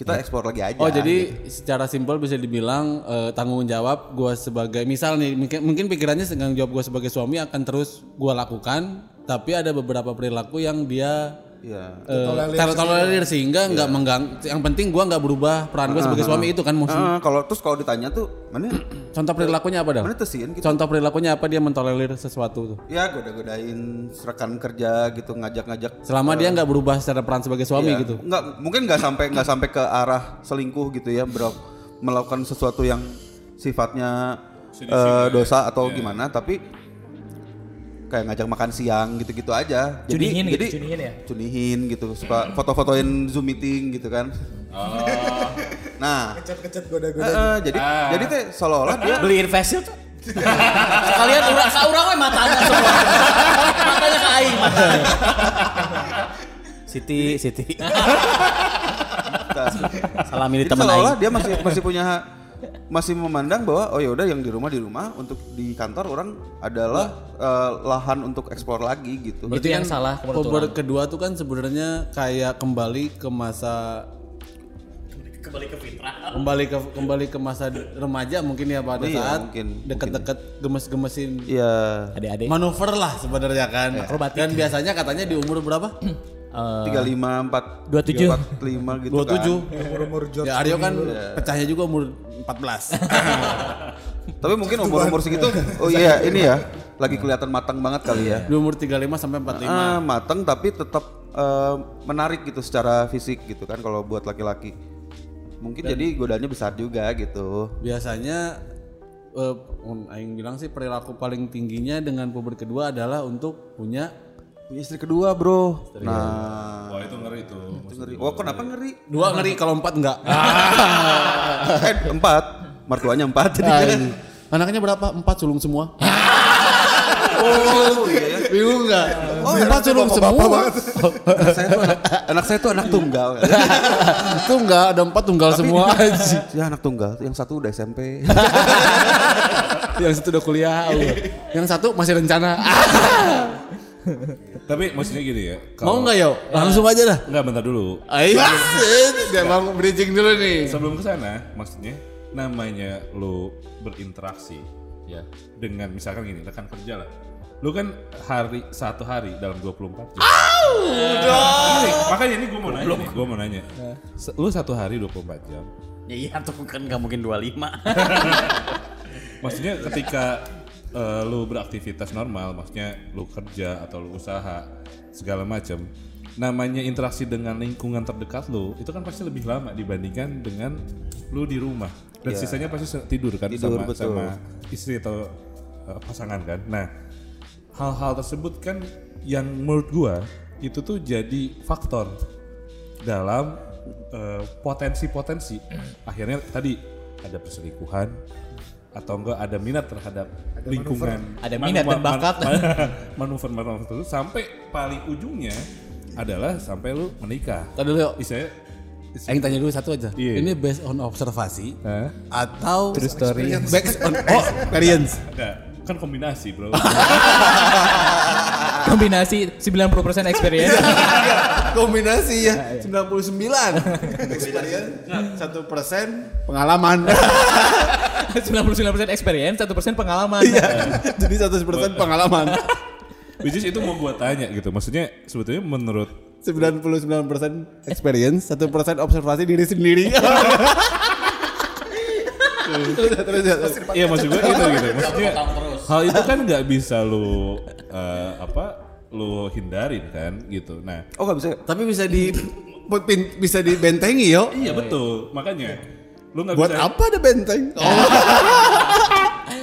Kita eksplor lagi aja. Oh jadi secara simpel bisa dibilang eh, tanggung jawab gue sebagai misal nih mungkin mungkin pikirannya tanggung jawab gue sebagai suami akan terus gue lakukan tapi ada beberapa perilaku yang dia Iya. eh, ter- tolerir sehingga nggak menggang yang penting gue nggak berubah peran gue sebagai suami itu kan maksudnya Ah, kalau terus kalau ditanya tuh, mana? Contoh perilakunya apa dong mana tesian gitu. contoh perilakunya apa dia mentolerir sesuatu tuh? Ya goda-godain rekan kerja gitu, ngajak-ngajak selama dia nggak berubah secara peran sebagai suami Iya. gitu? Nggak, mungkin nggak sampai nggak sampai ke arah selingkuh gitu ya, bro. Melakukan sesuatu yang sifatnya eh, dosa atau gimana, tapi kayak ngajak makan siang gitu-gitu aja. Jadi Cunihin gitu, jadi cunihin ya? cunihin gitu, suka foto-fotoin zoom meeting gitu kan. Nah, Kecet-kecet goda-goda. eh, jadi jadi teh seolah-olah dia Beliin face shield tuh. Sekalian urang ka urang we matanya semua. matanya ke aing matanya. Siti, Siti. Salami di Jadi teman aing. dia masih masih punya masih memandang bahwa oh ya udah yang di rumah di rumah untuk di kantor orang adalah eh, lahan untuk eksplor lagi gitu. Itu yang salah orang. kedua tuh kan sebenarnya kayak kembali ke masa Kembali ke fitrah. kembali ke kembali ke masa remaja mungkin ya pada Iya, saat mungkin, deket-deket gemes-gemesin Iya. Adik-adik. manuver lah sebenarnya kan. Dan biasanya katanya di umur berapa? Eh, tiga lima empat 27. empat lima gitu 27. kan. Umur-umur George Ya Aryo kan pecahnya juga umur 14. Tapi mungkin umur umur segitu, oh iya ini ya, lagi kelihatan matang banget kali ya. di umur 35 sampai 45. Ah, matang tapi tetap eh, menarik gitu secara fisik gitu kan kalau buat laki-laki. Mungkin jadi godaannya besar juga gitu. Biasanya eh um, aing bilang sih perilaku paling tingginya dengan puber kedua adalah untuk punya Punya istri kedua bro. Nah, Wah itu ngeri tuh. itu ngeri. Oh kenapa ngeri? dua ngeri kalau empat enggak. eh empat, mertuanya empat jadi. Ay. Anaknya berapa? Empat sulung semua. Oh iya ya. Bingung enggak? Oh, empat sulung semua. Anak saya tuh anak, anak saya tuh anak tunggal. Itu enggak ada empat tunggal semua ya anak tunggal, yang satu udah SMP. Yang satu udah kuliah. Yang satu masih rencana. Tapi maksudnya gini ya. Mau enggak yo? Langsung aja dah. Enggak bentar dulu. Ayo, dia mau bridging dulu nih. Sebelum ke sana, maksudnya namanya lu berinteraksi ya dengan misalkan gini rekan kerja lah. Lu kan hari satu hari dalam 24 jam. Ini, makanya ini gue mau nanya nih, gue mau nanya. Se- Lu satu hari 24 jam. Ya iya tuh kan nggak mungkin 25. Maksudnya ketika eh, lu beraktivitas normal, maksudnya lu kerja atau lu usaha segala macam, namanya interaksi dengan lingkungan terdekat lu itu kan pasti lebih lama dibandingkan dengan lu di rumah. Dan sisanya pasti tidur kan Tidur, sama betul. sama istri atau eh, pasangan kan. Nah, hal-hal tersebut kan yang menurut gua itu tuh jadi faktor dalam eh, potensi-potensi akhirnya tadi ada perselingkuhan atau enggak ada minat terhadap lingkungan Ada minat dan bakat. manuver manuver itu sampai paling ujungnya adalah sampai lu menikah Tadi yuk. Istilahnya Aing tanya dulu satu aja. Iya. Ini based on observasi Hah? atau True story. based on oh, experience. enggak kan kombinasi bro Kombinasi 90% experience. Kombinasi ya 99. Experience satu persen pengalaman. 99% experience, 1% pengalaman. Jadi 100 persen pengalaman. which is itu mau gua tanya gitu maksudnya sebetulnya menurut 99 persen experience, satu persen observasi diri sendiri. terus, terus, terus. Iya maksud gue gitu gitu. Maksudnya hal itu kan nggak bisa lu eh, apa lu hindarin kan gitu. Nah Oh nggak bisa. Tapi bisa di bisa dibentengi yo. iya betul makanya lu nggak Buat bisa. apa ada benteng?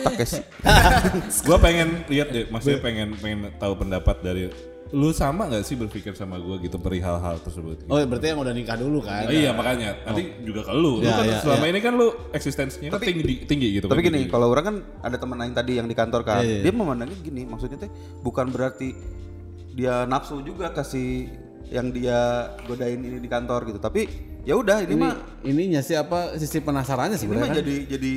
Oh. Gue pengen lihat deh, maksudnya pengen pengen tahu pendapat dari lu sama nggak sih berpikir sama gue gitu perihal hal tersebut. Oh, berarti yang udah nikah dulu kan? Oh, iya makanya nanti juga ke lu. Lu Ya, kan ya, selama ya. ini kan lu eksistensinya kan tinggi tinggi gitu. Tapi kan, gini, tinggi. kalau orang kan ada teman lain tadi yang di kantor kan, Iya, iya. dia memandangnya gini, maksudnya teh bukan berarti dia nafsu juga kasih yang dia godain ini di kantor gitu. Tapi ya udah ini, Ini mah ininya sih apa sisi penasarannya ini mah kan? jadi jadi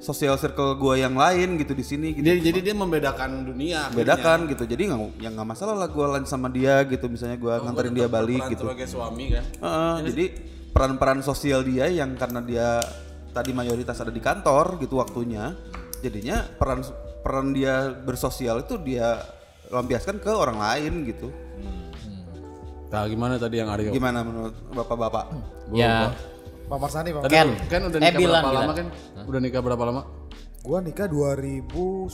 sosial circle gua yang lain gitu di sini gitu. Dia, jadi dia membedakan dunia. bedakan gitu. Jadi nggak yang nggak masalah lah gua lain sama dia gitu. Misalnya gua nganterin dia balik gitu. Sebagai suami kan. Heeh, jadi peran-peran sosial dia yang karena dia tadi mayoritas ada di kantor gitu waktunya, jadinya peran peran dia bersosial itu dia lampiaskan ke orang lain gitu. Nah, gimana tadi yang Aryo? Gimana menurut bapak-bapak? ya, Pak Marsani Pak. Ken. Kan udah Eh, nikah Bilan, berapa Bilan. lama kan? Udah nikah berapa lama? Gua nikah 2010.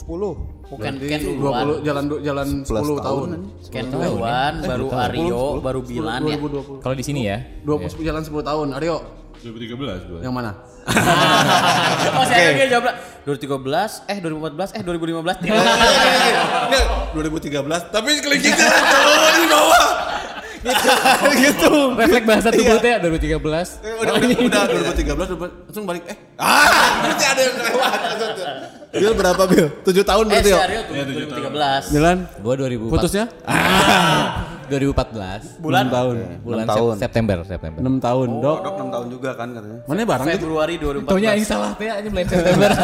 Bukan Ken duluan. 20 jalan jalan 10 tahun. Ken duluan, baru Aryo, baru Bilan ya. 2020. kalau di sini ya. 20 jalan 10 tahun. Aryo, 2013 gue. yang mana? Oh, saya dia jawab 2013, eh 2014, eh 2015. 2013, tapi kelingking jalan di bawah. Gitu. Refleks bahasa tubuh teh 2013. udah, udah, udah 2013 udah- langsung balik eh ah berarti ada yang kelewat Bil berapa Bil? 7 tahun Eh, berarti si ya? Aryo tuh 2013. Jalan Gua 2000 putusnya? 2014. Bulan tahun. Bulan tahun. Sep- September, September. 6 tahun, Dok. Dok 6 tahun juga kan katanya. Mana barang gitu? Februari 2014. Taunya yang salah teh aja mulai September.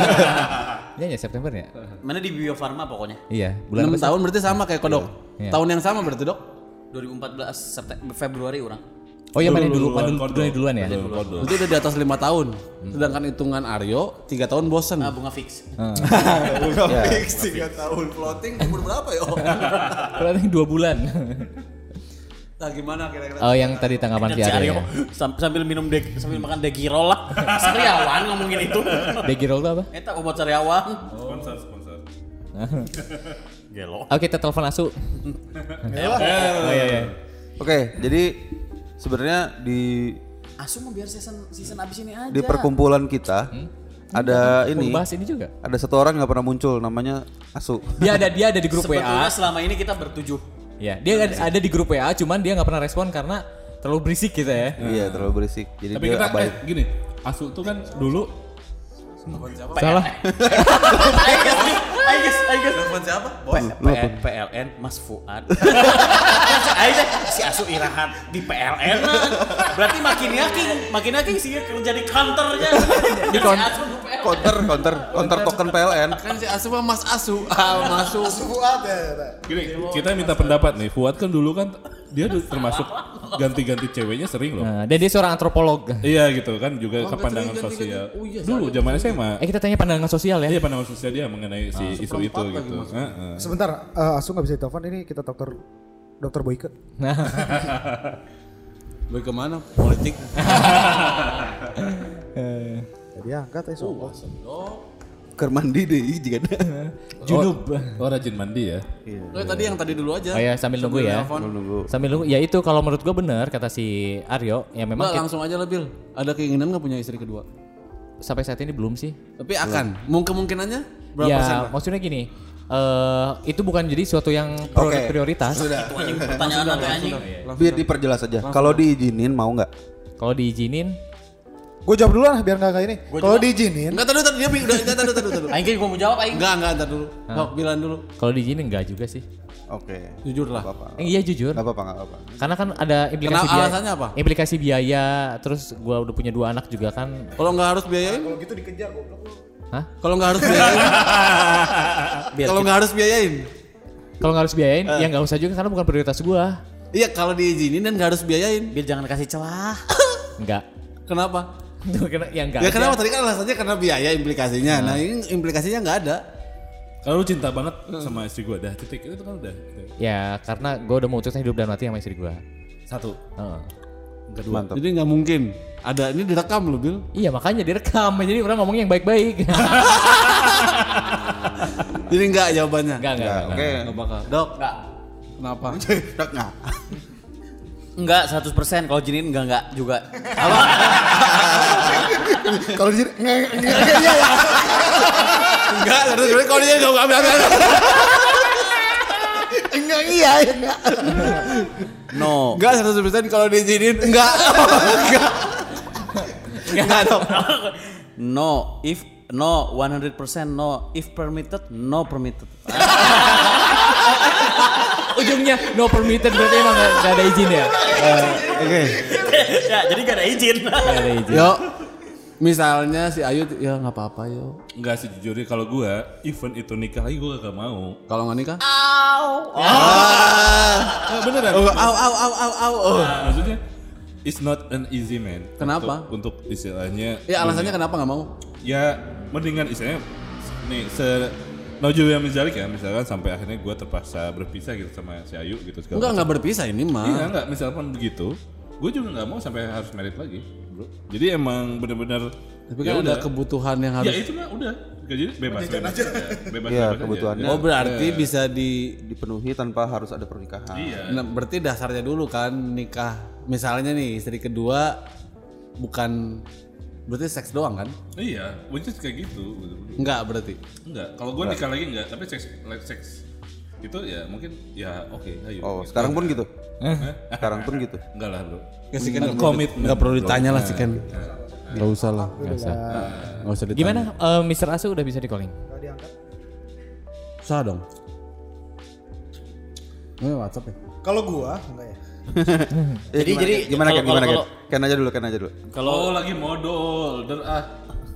Iya ya September ya? Mana di Bio Farma pokoknya. Iya, bulan 6 apa sih? tahun berarti sama kayak kodok. Iya. Tahun yang sama berarti, Dok. 2014 September Februari orang. Oh iya mana dulu, Duluan, dulu, kodok. dulu duluan ya. Duluan. Berarti udah di atas 5 tahun. Sedangkan hitungan Aryo 3 tahun bosen. Ah, bunga fix. Fix 3 tahun floating umur berapa ya? Berarti dua bulan. Nah, gimana kira-kira? Oh yang tadi tanggapan si Aryo. Sam- sambil minum deg sambil makan degirol lah. Sariawan ngomongin itu. Degirol itu apa? Eta obat sariawan. Sponsor, sponsor. Gelo. Oh kita telepon Asu. Oh iya iya. Oke, jadi sebenarnya di Asu mau biar season season abis ini aja. di perkumpulan kita ada Mau ini bahas ini juga. ada satu orang nggak pernah muncul namanya Asu. Dia ada dia ada di grup Sebetulnya WA. selama ini kita bertujuh. Ya, dia ada, ada di grup WA cuman dia nggak pernah respon karena terlalu berisik gitu ya. Iya, terlalu berisik. Jadi Tapi dia kita abai. eh, gini, Asu tuh kan dulu Salah. Ayo guys, ayo guys. Telepon siapa? P- PLN Mas Fuad. Ayo deh, si Asu irahat di PLN. Berarti makin yakin, makin yakin sih kerja di kantornya. Di Asu PLN. counter counter counter token PLN. Kan si Asu mah Mas Asu. Ah, Masu. gini, kita minta pendapat nih. Fuad kan dulu kan dia tuh termasuk ganti-ganti ceweknya sering loh. Nah, dan dia seorang antropolog. Iya gitu kan juga ke pandangan sosial. Dulu zaman SMA. Eh kita tanya pandangan sosial ya. Iya pandangan sosial dia mengenai si isu itu gitu. Heeh. Sebentar, eh, Asu nggak bisa ditelepon ini kita dokter dokter Boyke. Boy ke mana? Politik. Jadi angkat ya sombong. Ker mandi deh juga. Junub. Oh rajin mandi ya. Oh, tadi yang tadi dulu aja. Oh ya sambil nunggu ya. Telepon. Sambil nunggu. Ya itu kalau menurut gua benar kata si Aryo ya memang Enggak, kita- langsung aja lah Bil. Ada keinginan nggak punya istri kedua? sampai saat ini belum sih. Tapi akan. Mungkin kemungkinannya berapa ya persen? Maksudnya gini. eh itu bukan jadi suatu yang Oke. prioritas. Anjing pertanyaan nanti anjing. Biar diperjelas aja. Kalau diizinin mau nggak? Kalau diizinin Gue jawab dulu lah biar nggak kayak ini. Kalau diizinin, Enggak tadi tadi dia udah enggak tadi tadi tadi. Aing kan gua mau jawab aing. Enggak, enggak entar dulu. Kok bilang dulu. kalau diizinin enggak juga sih. Oke. Jujur lah. Gak. Eh, iya jujur. Gak apa-apa, gak apa-apa. Karena kan ada implikasi Kenapa? biaya. Alasannya apa? Implikasi biaya, terus gua udah punya dua anak juga kan. Kalau nggak harus biayain? kalau gitu dikejar goblok lu. Hah? Kalau nggak harus biayain? Kalau nggak harus biayain? Kalau nggak harus biayain, ya nggak usah juga karena bukan prioritas gua. Iya, kalau diizinin dan nggak harus biayain. Biar jangan kasih celah. Enggak. Kenapa? Ya enggak. Ya kenapa tadi kan alasannya karena biaya implikasinya. Nah, ini implikasinya nggak ada. Kalau lu cinta banget sama istri gua dah titik itu kan udah. Ya karena gua udah memutuskan hidup dan mati sama istri gua. Satu. Heeh. Kedua. Mantap. Jadi nggak mungkin. Ada ini direkam loh, Bil. Iya makanya direkam, jadi orang ngomongnya yang baik-baik. Jadi nggak jawabannya. enggak, enggak, Ya, enggak. Oke. Nggak bakal. Dok, Enggak. kenapa? Dok, nggak. Enggak 100% kalau jinin enggak enggak juga. Kalau diizinin, nggak, nggak, nggak, iya, iya. Enggak, terus kalau dia nggak nggak nggak nggak. Enggak, iya, iya, enggak. No. Enggak 100% kalau diizinin enggak. Enggak. Enggak dong. No, if no 100% no, if permitted no permitted. Ujungnya no permitted berarti emang nggak nggak ada izin ya? Oke. ya, jadi gak ada izin. Nggak ada izin. Yo, misalnya si Ayu ya nggak apa-apa yo. Enggak sih jujur kalau gua event itu nikah lagi gua gak mau. Kalau nggak nikah? Ah, beneran. Oh, au au au au au. Oh. Nah, maksudnya it's not an easy man. Kenapa? Untuk, untuk istilahnya Ya alasannya kenapa nggak mau? ya mendingan istilahnya nih se Nojo yang mizalik ya misalkan sampai akhirnya gue terpaksa berpisah gitu sama si Ayu gitu segala Enggak macam. nggak berpisah ini Iya mah. enggak misalkan begitu gue juga nggak mau sampai harus merit lagi bro jadi emang bener-bener Tapi kan ada kebutuhan yang ya harus. itu mah udah jadi bebas bebas aja. bebas Iya, bebas kebutuhannya. aja. Oh berarti bisa di. Dipenuhi tanpa harus ada pernikahan. iya Nah, berarti dasarnya dulu kan nikah. Misalnya nih istri kedua bukan berarti seks doang kan? iya which is kayak gitu bener-bener. Enggak berarti. enggak kalau gue nikah lagi enggak tapi seks like seks Itu ya mungkin ya oke ayo. Oh, sekarang pun gitu. Sekarang pun gitu. Enggak lah bro. Ya sih kan Komitmen, nggak perlu ditanya lah sih kan. Nggak usah lah. Nggak usah. Nggak usah ditanya. Gimana eh, Mr. Asu udah bisa di calling? Usah dong. Ini WhatsApp ya. Kalau gua enggak ya. Eh, Jadi- gimana, jadi gimana kalau- Ken? Gimana kalau- Ken aja dulu, Ken aja dulu. Kalau Oh lagi modal, der ah.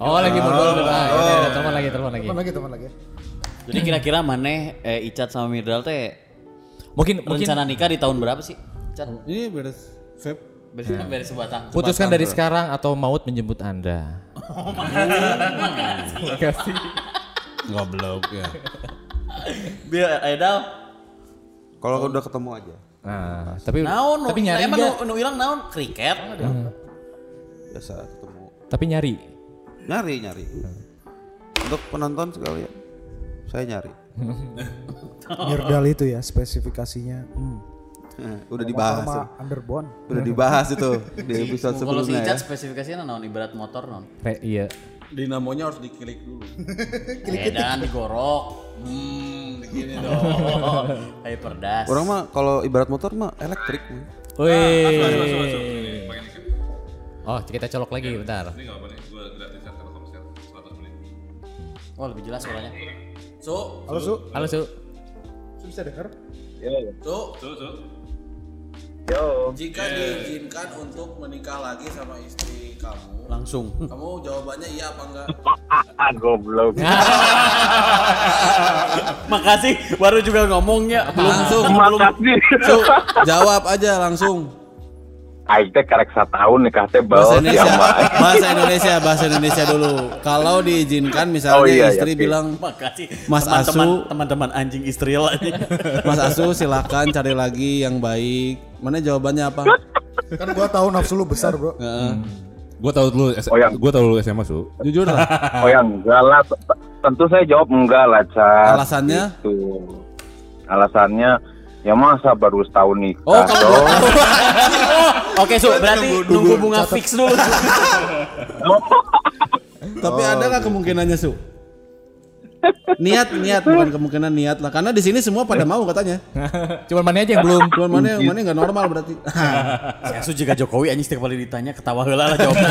Oh, lagi berdua. Ah, ya, ya, telepon lagi, telepon lagi. Teman lagi, teman lagi. jadi kira-kira Maneh eh, Icat sama Mirdal teh Mungkin mungkin rencana nikah di tahun berapa sih? Icat. Ini beres vape. Biasanya beres sebatang. putuskan dari sekarang atau maut menjemput Anda. Goblok ya. Biar Edal. Kalau udah ketemu aja. Nah, tapi Naon? tapi nyari emang nu, nu ilang naon? Kriket. Biasa ketemu. Tapi nyari. Nyari, nyari. Untuk penonton sekali ya. Saya nyari. Mirdal itu ya spesifikasinya. Hmm. Eh, Udah dibahas. Sama underbone. Udah dibahas itu di episode Kalau si sebelumnya ya. Icat spesifikasinya naon ibarat motor naon? Re, iya. Dinamonya harus diklik dulu. Edan digorok. Hmm, begini dong. Hyperdas. Orang mah kalau ibarat motor mah elektrik. Wih. Oh, kita colok lagi bentar. Ini enggak apa nih, gua gratisan Telkom sekarang 100 menit. Oh lebih jelas suaranya. So, Halo Su, Halo, Su. Su bisa dengar? so, Tuh, tuh. jika diizinkan untuk menikah lagi sama istri kamu, Langsung. kamu jawabannya iya apa enggak? Goblok. Makasih baru juga ngomongnya. Belum Langsung, Makasih. so, jawab aja langsung. Aing teh karek tahun nikah teh Bahasa Indonesia, siapa? bahasa Indonesia, bahasa Indonesia dulu. Kalau diizinkan misalnya Oh, iya, iya, istri oke. bilang, Makasih Mas teman-teman Asu. teman-teman anjing Israel aja. Mas Asu silahkan cari lagi yang baik. Mana jawabannya apa? Kan gua tahu nafsu lu besar, Bro. Heeh. Gua tahu dulu S- Oh, yang- gua tahu dulu SMA su. Jujur lah. Oh ya enggak lah. Tentu saya jawab enggak lah, Cat. Alasannya? Gitu. Alasannya ya masa baru setahun nikah. Oh, kalau dong. Oke, Su, berarti nunggu bunga fix dulu. Tapi ada nggak kemungkinannya su? Niat, niat bukan kemungkinan niat lah. Karena di sini semua pada mau katanya. Cuman mana aja yang belum. Cuman mana yang mana nggak normal berarti. Si Asu juga Jokowi anjing setiap kali ditanya ketawa heula lah jawabnya.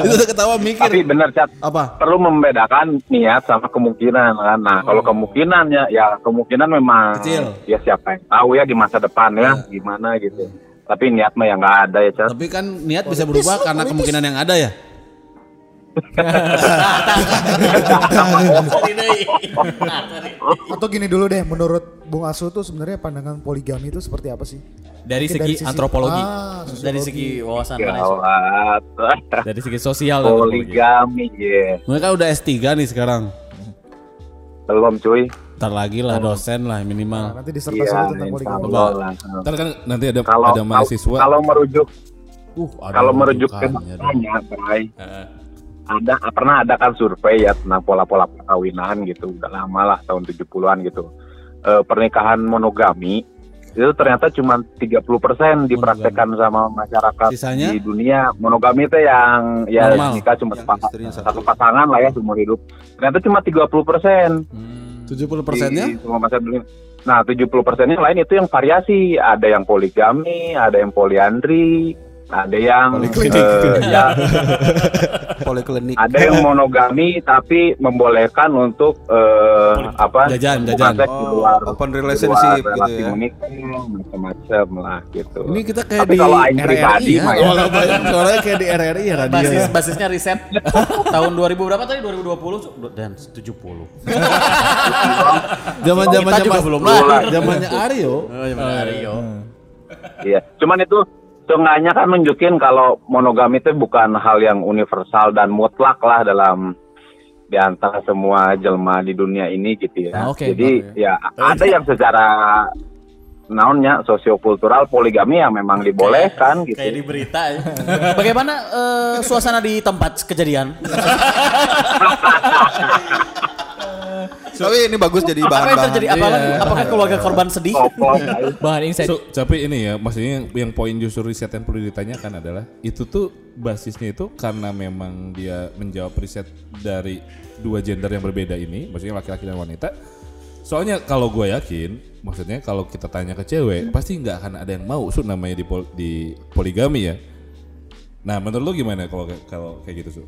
Itu udah ketawa Tapi mikir. benar, Cat. Apa? Perlu membedakan niat sama kemungkinan kan. Nah, kalau kemungkinannya ya kemungkinan memang Kecil. ya siapa yang tahu ya di masa depan ya gimana gitu. Tapi niat mah yang nggak ada ya, Cat. Tapi kan niat bisa berubah karena kemungkinan yang ada ya. Atau gini dulu deh, menurut Bung Asu tuh sebenarnya pandangan poligami itu seperti apa sih? Dari Mungkin segi antropologi. Ah, Dari segi wawasan? Gawat. Dari segi sosial. Poligami, ya. Mereka udah S3 nih sekarang. Belum, cuy. Ntar lagi lah dosen lah Nah, minimal. nanti disertasi Iya, tentang poligami. Ntar kan nanti ada Kalau ada mahasiswa. kalau merujuk Uh, ada kalau merujuk ke rujukannya dong. faktanya, Bray, ada pernah ada kan survei ya tentang pola-pola perkawinan gitu, udah lama lah tahun 70-an gitu. Eh, pernikahan monogami itu ternyata cuma 30% dipraktekkan sama masyarakat Sisanya? di dunia. Monogami itu yang ya Normal. nikah cuma Yang sepasa- istrinya satu pasangan lah ya seumur hidup. Ternyata cuma 30% 70 persennya? di semua masa dunia. Nah, 70 persennya lain itu yang variasi. Ada yang poligami, ada yang poliandri, ada yang eh, ya, Poliklinik. ada yang monogami tapi membolehkan untuk eh, apa? Jajan, jajan. seks di luar, Oh, open di luar relationship gitu relasi ya. macam-macam lah gitu. Ini kita kayak Tapi di kalau aing pribadi RRI ya. ya. Suaranya kayak di RRI ya radio. Basis basisnya riset tahun 2000 berapa tadi 2020 Su? dan 70. Zaman-zaman Kita juga belum lahir. Zamannya Aryo. Oh, zaman Aryo. Iya, cuman itu seenggaknya kan nunjukin kalau monogami itu bukan hal yang universal dan mutlak lah dalam di antara semua jelma di dunia ini gitu ya. Ah, oke, Jadi ya ada yang secara naonnya sosiokultural poligami yang memang dibolehkan gitu. Kayak di berita ya. Bagaimana eh, suasana di tempat kejadian? Tapi ini bagus jadi Apa yang terjadi? Apa lagi? Apakah keluarga korban sedih? Bahan insight. So, tapi ini ya, maksudnya yang, yang poin justru riset yang perlu ditanyakan adalah itu tuh basisnya itu karena memang dia menjawab riset dari dua gender yang berbeda ini, maksudnya laki-laki dan wanita, Soalnya kalau gue yakin, maksudnya kalau kita tanya ke cewek, pasti nggak akan ada yang mau su namanya di, pol- di poligami ya. Nah, menurut lu gimana kalau kalau kayak gitu su?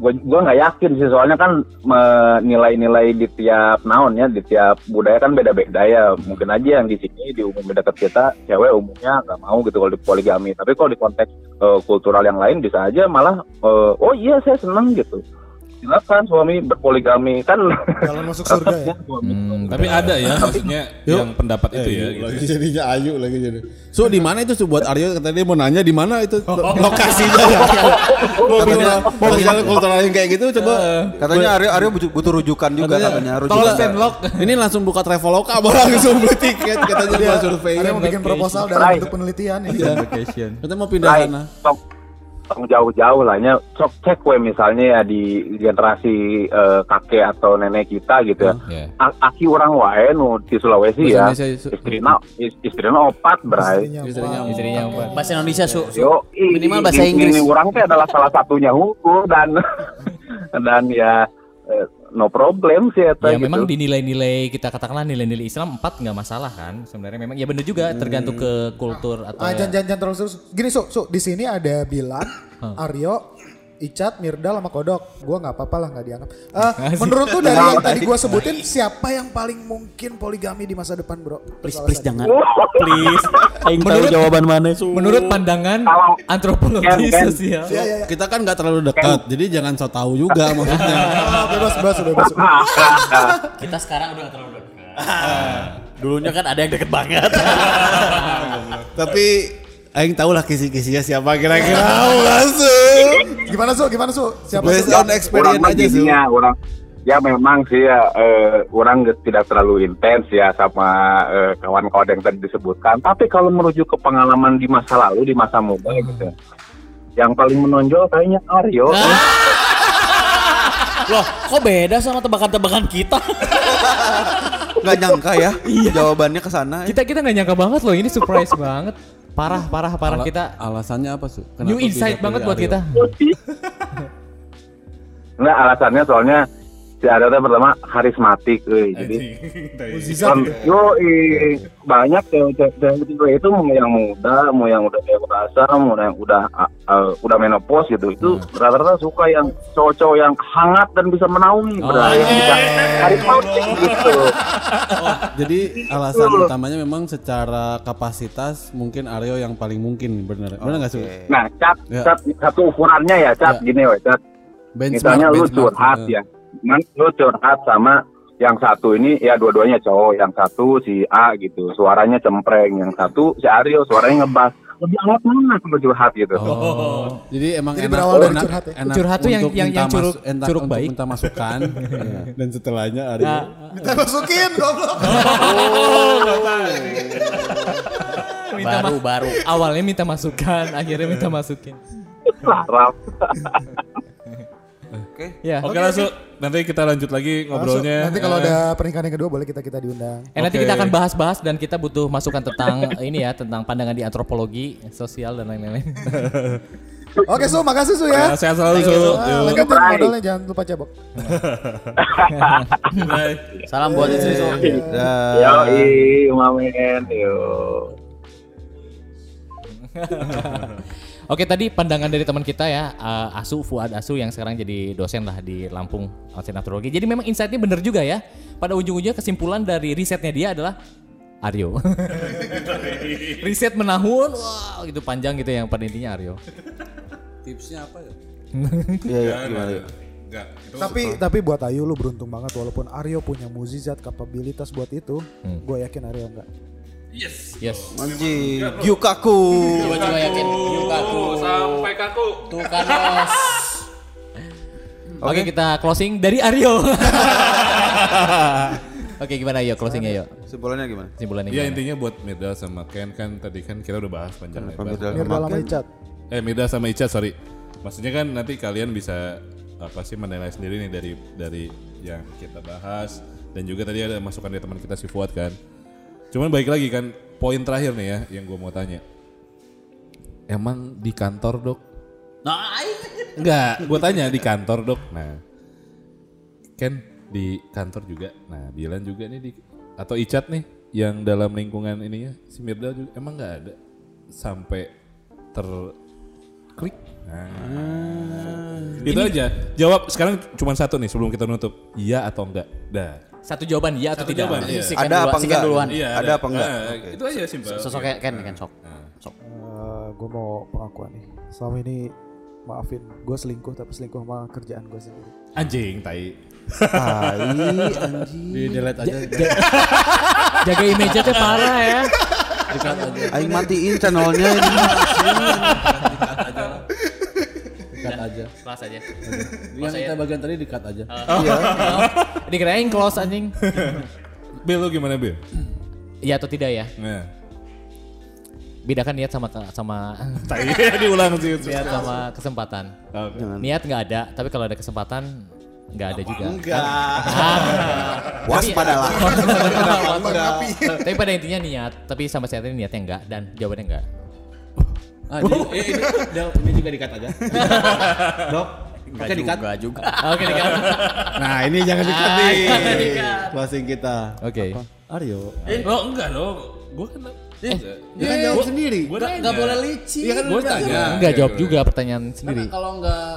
Gue gue nggak yakin sih soalnya kan me- nilai-nilai di tiap naon ya di tiap budaya kan beda-beda ya mungkin aja yang di sini di umum dekat kita cewek umumnya nggak mau gitu kalau di poligami. Tapi kalau di konteks eh, kultural yang lain bisa aja malah eh, oh iya saya seneng gitu silakan suami berpoligami kan Jalan masuk surga ya. Hmm, Tapi ada ya, maksudnya yang pendapat itu ya. gitu. lagi jadinya ayu lagi jadi. So di mana itu buat Aryo kata dia mau nanya di mana itu lokasinya ya. mau misalnya mau misalnya kultural yang kayak gitu coba Katanya Aryo Aryo butuh- rujukan juga katanya. Tolong Rujukan. sendlok. Ini langsung buka Traveloka langsung beli tiket katanya dia survei. Yang mau bikin proposal dalam bentuk penelitian ini. Katanya mau pindah sana. Jauh-jauh lah nya sok cek we misalnya ya di generasi eh, kakek atau nenek kita gitu ya Ya. A- aki orang wae nu di Sulawesi ya Bahasa Su- istrina is- istrina opat bray Istrinya, Istrinya empat. Bahasa Indonesia su, su. Yo, i- minimal bahasa Inggris. Ini orang teh adalah salah satunya hukum dan dan ya eh, no problem sih eta Ya gitu. memang di nilai-nilai kita katakanlah nilai-nilai Islam empat nggak masalah kan sebenarnya memang ya bener juga tergantung ke kultur atau Ah, jangan, jangan, jangan terlalu serius. Gini, Su, Su, di sini ada Bilan, Aryo, Icat, Mirda, sama Kodok. Gua nggak apa-apa lah nggak dianggap. Eh, menurut tuh dari yang tadi gua sebutin, siapa yang paling mungkin poligami di masa depan, bro? Please, Salah please satu. jangan. Please. Aing tahu jawaban mana su. menurut pandangan antropologi Ken, Ken. sosial. Iya. Kita kan nggak terlalu dekat, jadi jangan so tahu juga maksudnya. Ah, bebas, bebas, Su, bebas. Su. Kita sekarang udah terlalu dekat. Dulunya kan ada yang deket banget. Tapi Aing tahu lah kisi-kisinya siapa kira-kira langsung. Gimana, Su? Gimana, Su? Siapa, Based Su? on orang experience mah aja sih. gininya, orang ya memang sih ya eh, orang tidak terlalu intens ya sama eh, kawan-kawan yang tadi disebutkan tapi kalau merujuk ke pengalaman di masa lalu di masa muda gitu yang paling menonjol kayaknya Aryo Loh, kok beda sama tebakan-tebakan kita? Nggak nyangka ya jawabannya ke sana. Kita kita nggak nyangka banget loh ini surprise banget. Parah parah parah Ala- kita alasannya apa Su? new Kenapa insight bisa banget buat kita. Nggak alasannya soalnya si Aryo teh pertama karismatik euy. jadi Kan, gitu. yo i- banyak cewek-cewek itu mau yang muda, mau yang udah dewasa, mau yang udah uh, uh, udah menopause gitu. Itu rata-rata suka yang cowok-cowok yang hangat dan bisa menaungi, berarti bisa karismatik gitu. Jadi alasan utamanya memang secara kapasitas mungkin Aryo yang paling mungkin benar. Benar nggak Su? Nah, cat, Ya. cat satu ukurannya ya, cat gini we, cat. Misalnya lu curhat ya, Man, lu curhat sama yang satu ini ya dua-duanya cowok, yang satu si A gitu, suaranya cempreng, yang satu si Aryo suaranya ngebas. Lebih hangat mana kalau curhat gitu. Oh, jadi emang Jadi enak, berawal dari enak, curhat ya? enak Curhat tuh yang- untuk yang- minta yang curug- mas- enak curug untuk baik. minta masukan. Iya. Dan setelahnya Aryo. Minta masukin, goblok. baru baru. Awalnya minta masukan, akhirnya minta masukin. Sarap. Ya. Oke lah Su, nanti kita lanjut lagi ngobrolnya. Nanti kalau Eh, ada pernikahan yang kedua boleh kita kita diundang. Eh, nanti Oke. kita akan bahas-bahas dan kita butuh masukan tentang ini ya, tentang pandangan di antropologi, sosial dan lain-lain. Oke, Su, makasih Su ya. eh, sehat selalu Su. Ah, lanjutin Bye. modalnya jangan lupa cebok. Bye. Salam buat istri su. Yo, mamen, yo. Oke tadi pandangan dari teman kita ya eh, Asu Fuad Asu yang sekarang jadi dosen lah di Lampung Astrologi. Jadi memang insightnya bener juga ya. Pada ujung-ujungnya kesimpulan dari risetnya dia adalah Aryo. Riset menahun, wah gitu panjang gitu yang pada intinya Aryo. Tipsnya apa ya? Iya, iya, gimana yuk? Enggak, itu Tapi tapi buat Ayu lu beruntung banget walaupun Aryo punya muzizat kapabilitas buat itu, gue yakin Aryo enggak. Yes. Anjing, Gyukaku. Gua juga yakin tuh. sampai kaku. Tuh kan bos. Oke kita closing dari Aryo. Oke gimana yo closingnya yo? Simpulannya gimana? Kesimpulannya Ya gimana? intinya buat Mirda sama Ken kan tadi kan kita udah bahas panjang lebar. Mirda Mirda lama Icat. Eh Mirda sama Ica sorry. Maksudnya kan nanti kalian bisa apa sih menilai sendiri nih dari dari yang kita bahas dan juga tadi ada masukan dari teman kita si Fuad kan. Cuman baik lagi kan poin terakhir nih ya yang gue mau tanya. Emang di kantor dok? Nah, aing. Enggak, gue tanya di kantor dok. Nah, Ken di kantor juga. Nah, Bilan juga nih di atau Icat nih yang dalam lingkungan ininya si Mirda juga emang nggak ada sampai terklik. Nah, itu aja. Jawab sekarang cuma satu nih sebelum kita nutup. Iya atau enggak? Dah. Satu jawaban iya atau Satu tidak. jawaban, iya. Ada dulu- apa enggak? duluan. Iya, Ada apa enggak? Nah, Oke. Itu aja simpel. Sosok Oke. Ken, Ken sok. Sok. gue mau pengakuan nih. Selama ini maafin gue selingkuh tapi selingkuh sama kerjaan gue sendiri. Anjing, tai. Tai anjing. Di delete aja. Jaga image nya parah ya. Aja. Aing matiin channelnya ini. Dikat aja. Kelas aja. Yang kita bagian tadi dikat aja. Iya. Dikirain close anjing. Bill lu gimana, Bill? Iya atau tidak ya? Nah, Bedakan niat sama sama tai diulang sih. niat sama kesempatan. Oke. Niat nggak ada, tapi kalau ada kesempatan nggak ada juga. Enggak. Waspadalah. tapi pada intinya niat, tapi sampai saat ini niatnya enggak dan jawabannya enggak. Ah, eh, ini, Del, ini juga dikat aja. Dok, Enggak oke dikat. juga juga. Oke, dikat. Nah, ini jangan dikat Ah, nih. dikat. Closing kita. Oke. Aryo. Lo enggak dong. Gua kan Eh, dia kan jawab sendiri. Gua Nggak nanya. nggak boleh licin. Iya kan Gua tanya. Enggak jawab juga pertanyaan sendiri. Kalau enggak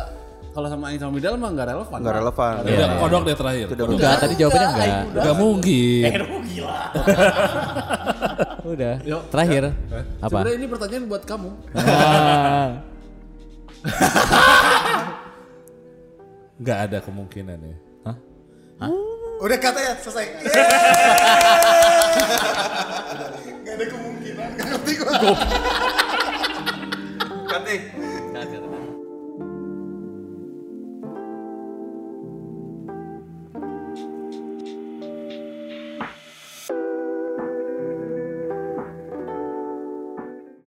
kalau sama Aing sama Midal mah enggak relevan. Enggak relevan. Udah, kodok deh terakhir. Udah. Enggak, tadi jawabannya enggak. Enggak mungkin. Udah. Yuk. Terakhir. Apa? Sebenarnya ini pertanyaan buat kamu. Ah. Enggak ada kemungkinan ya. Udah kata ya selesai. Gak ada kemungkinan. Gak ngerti gue.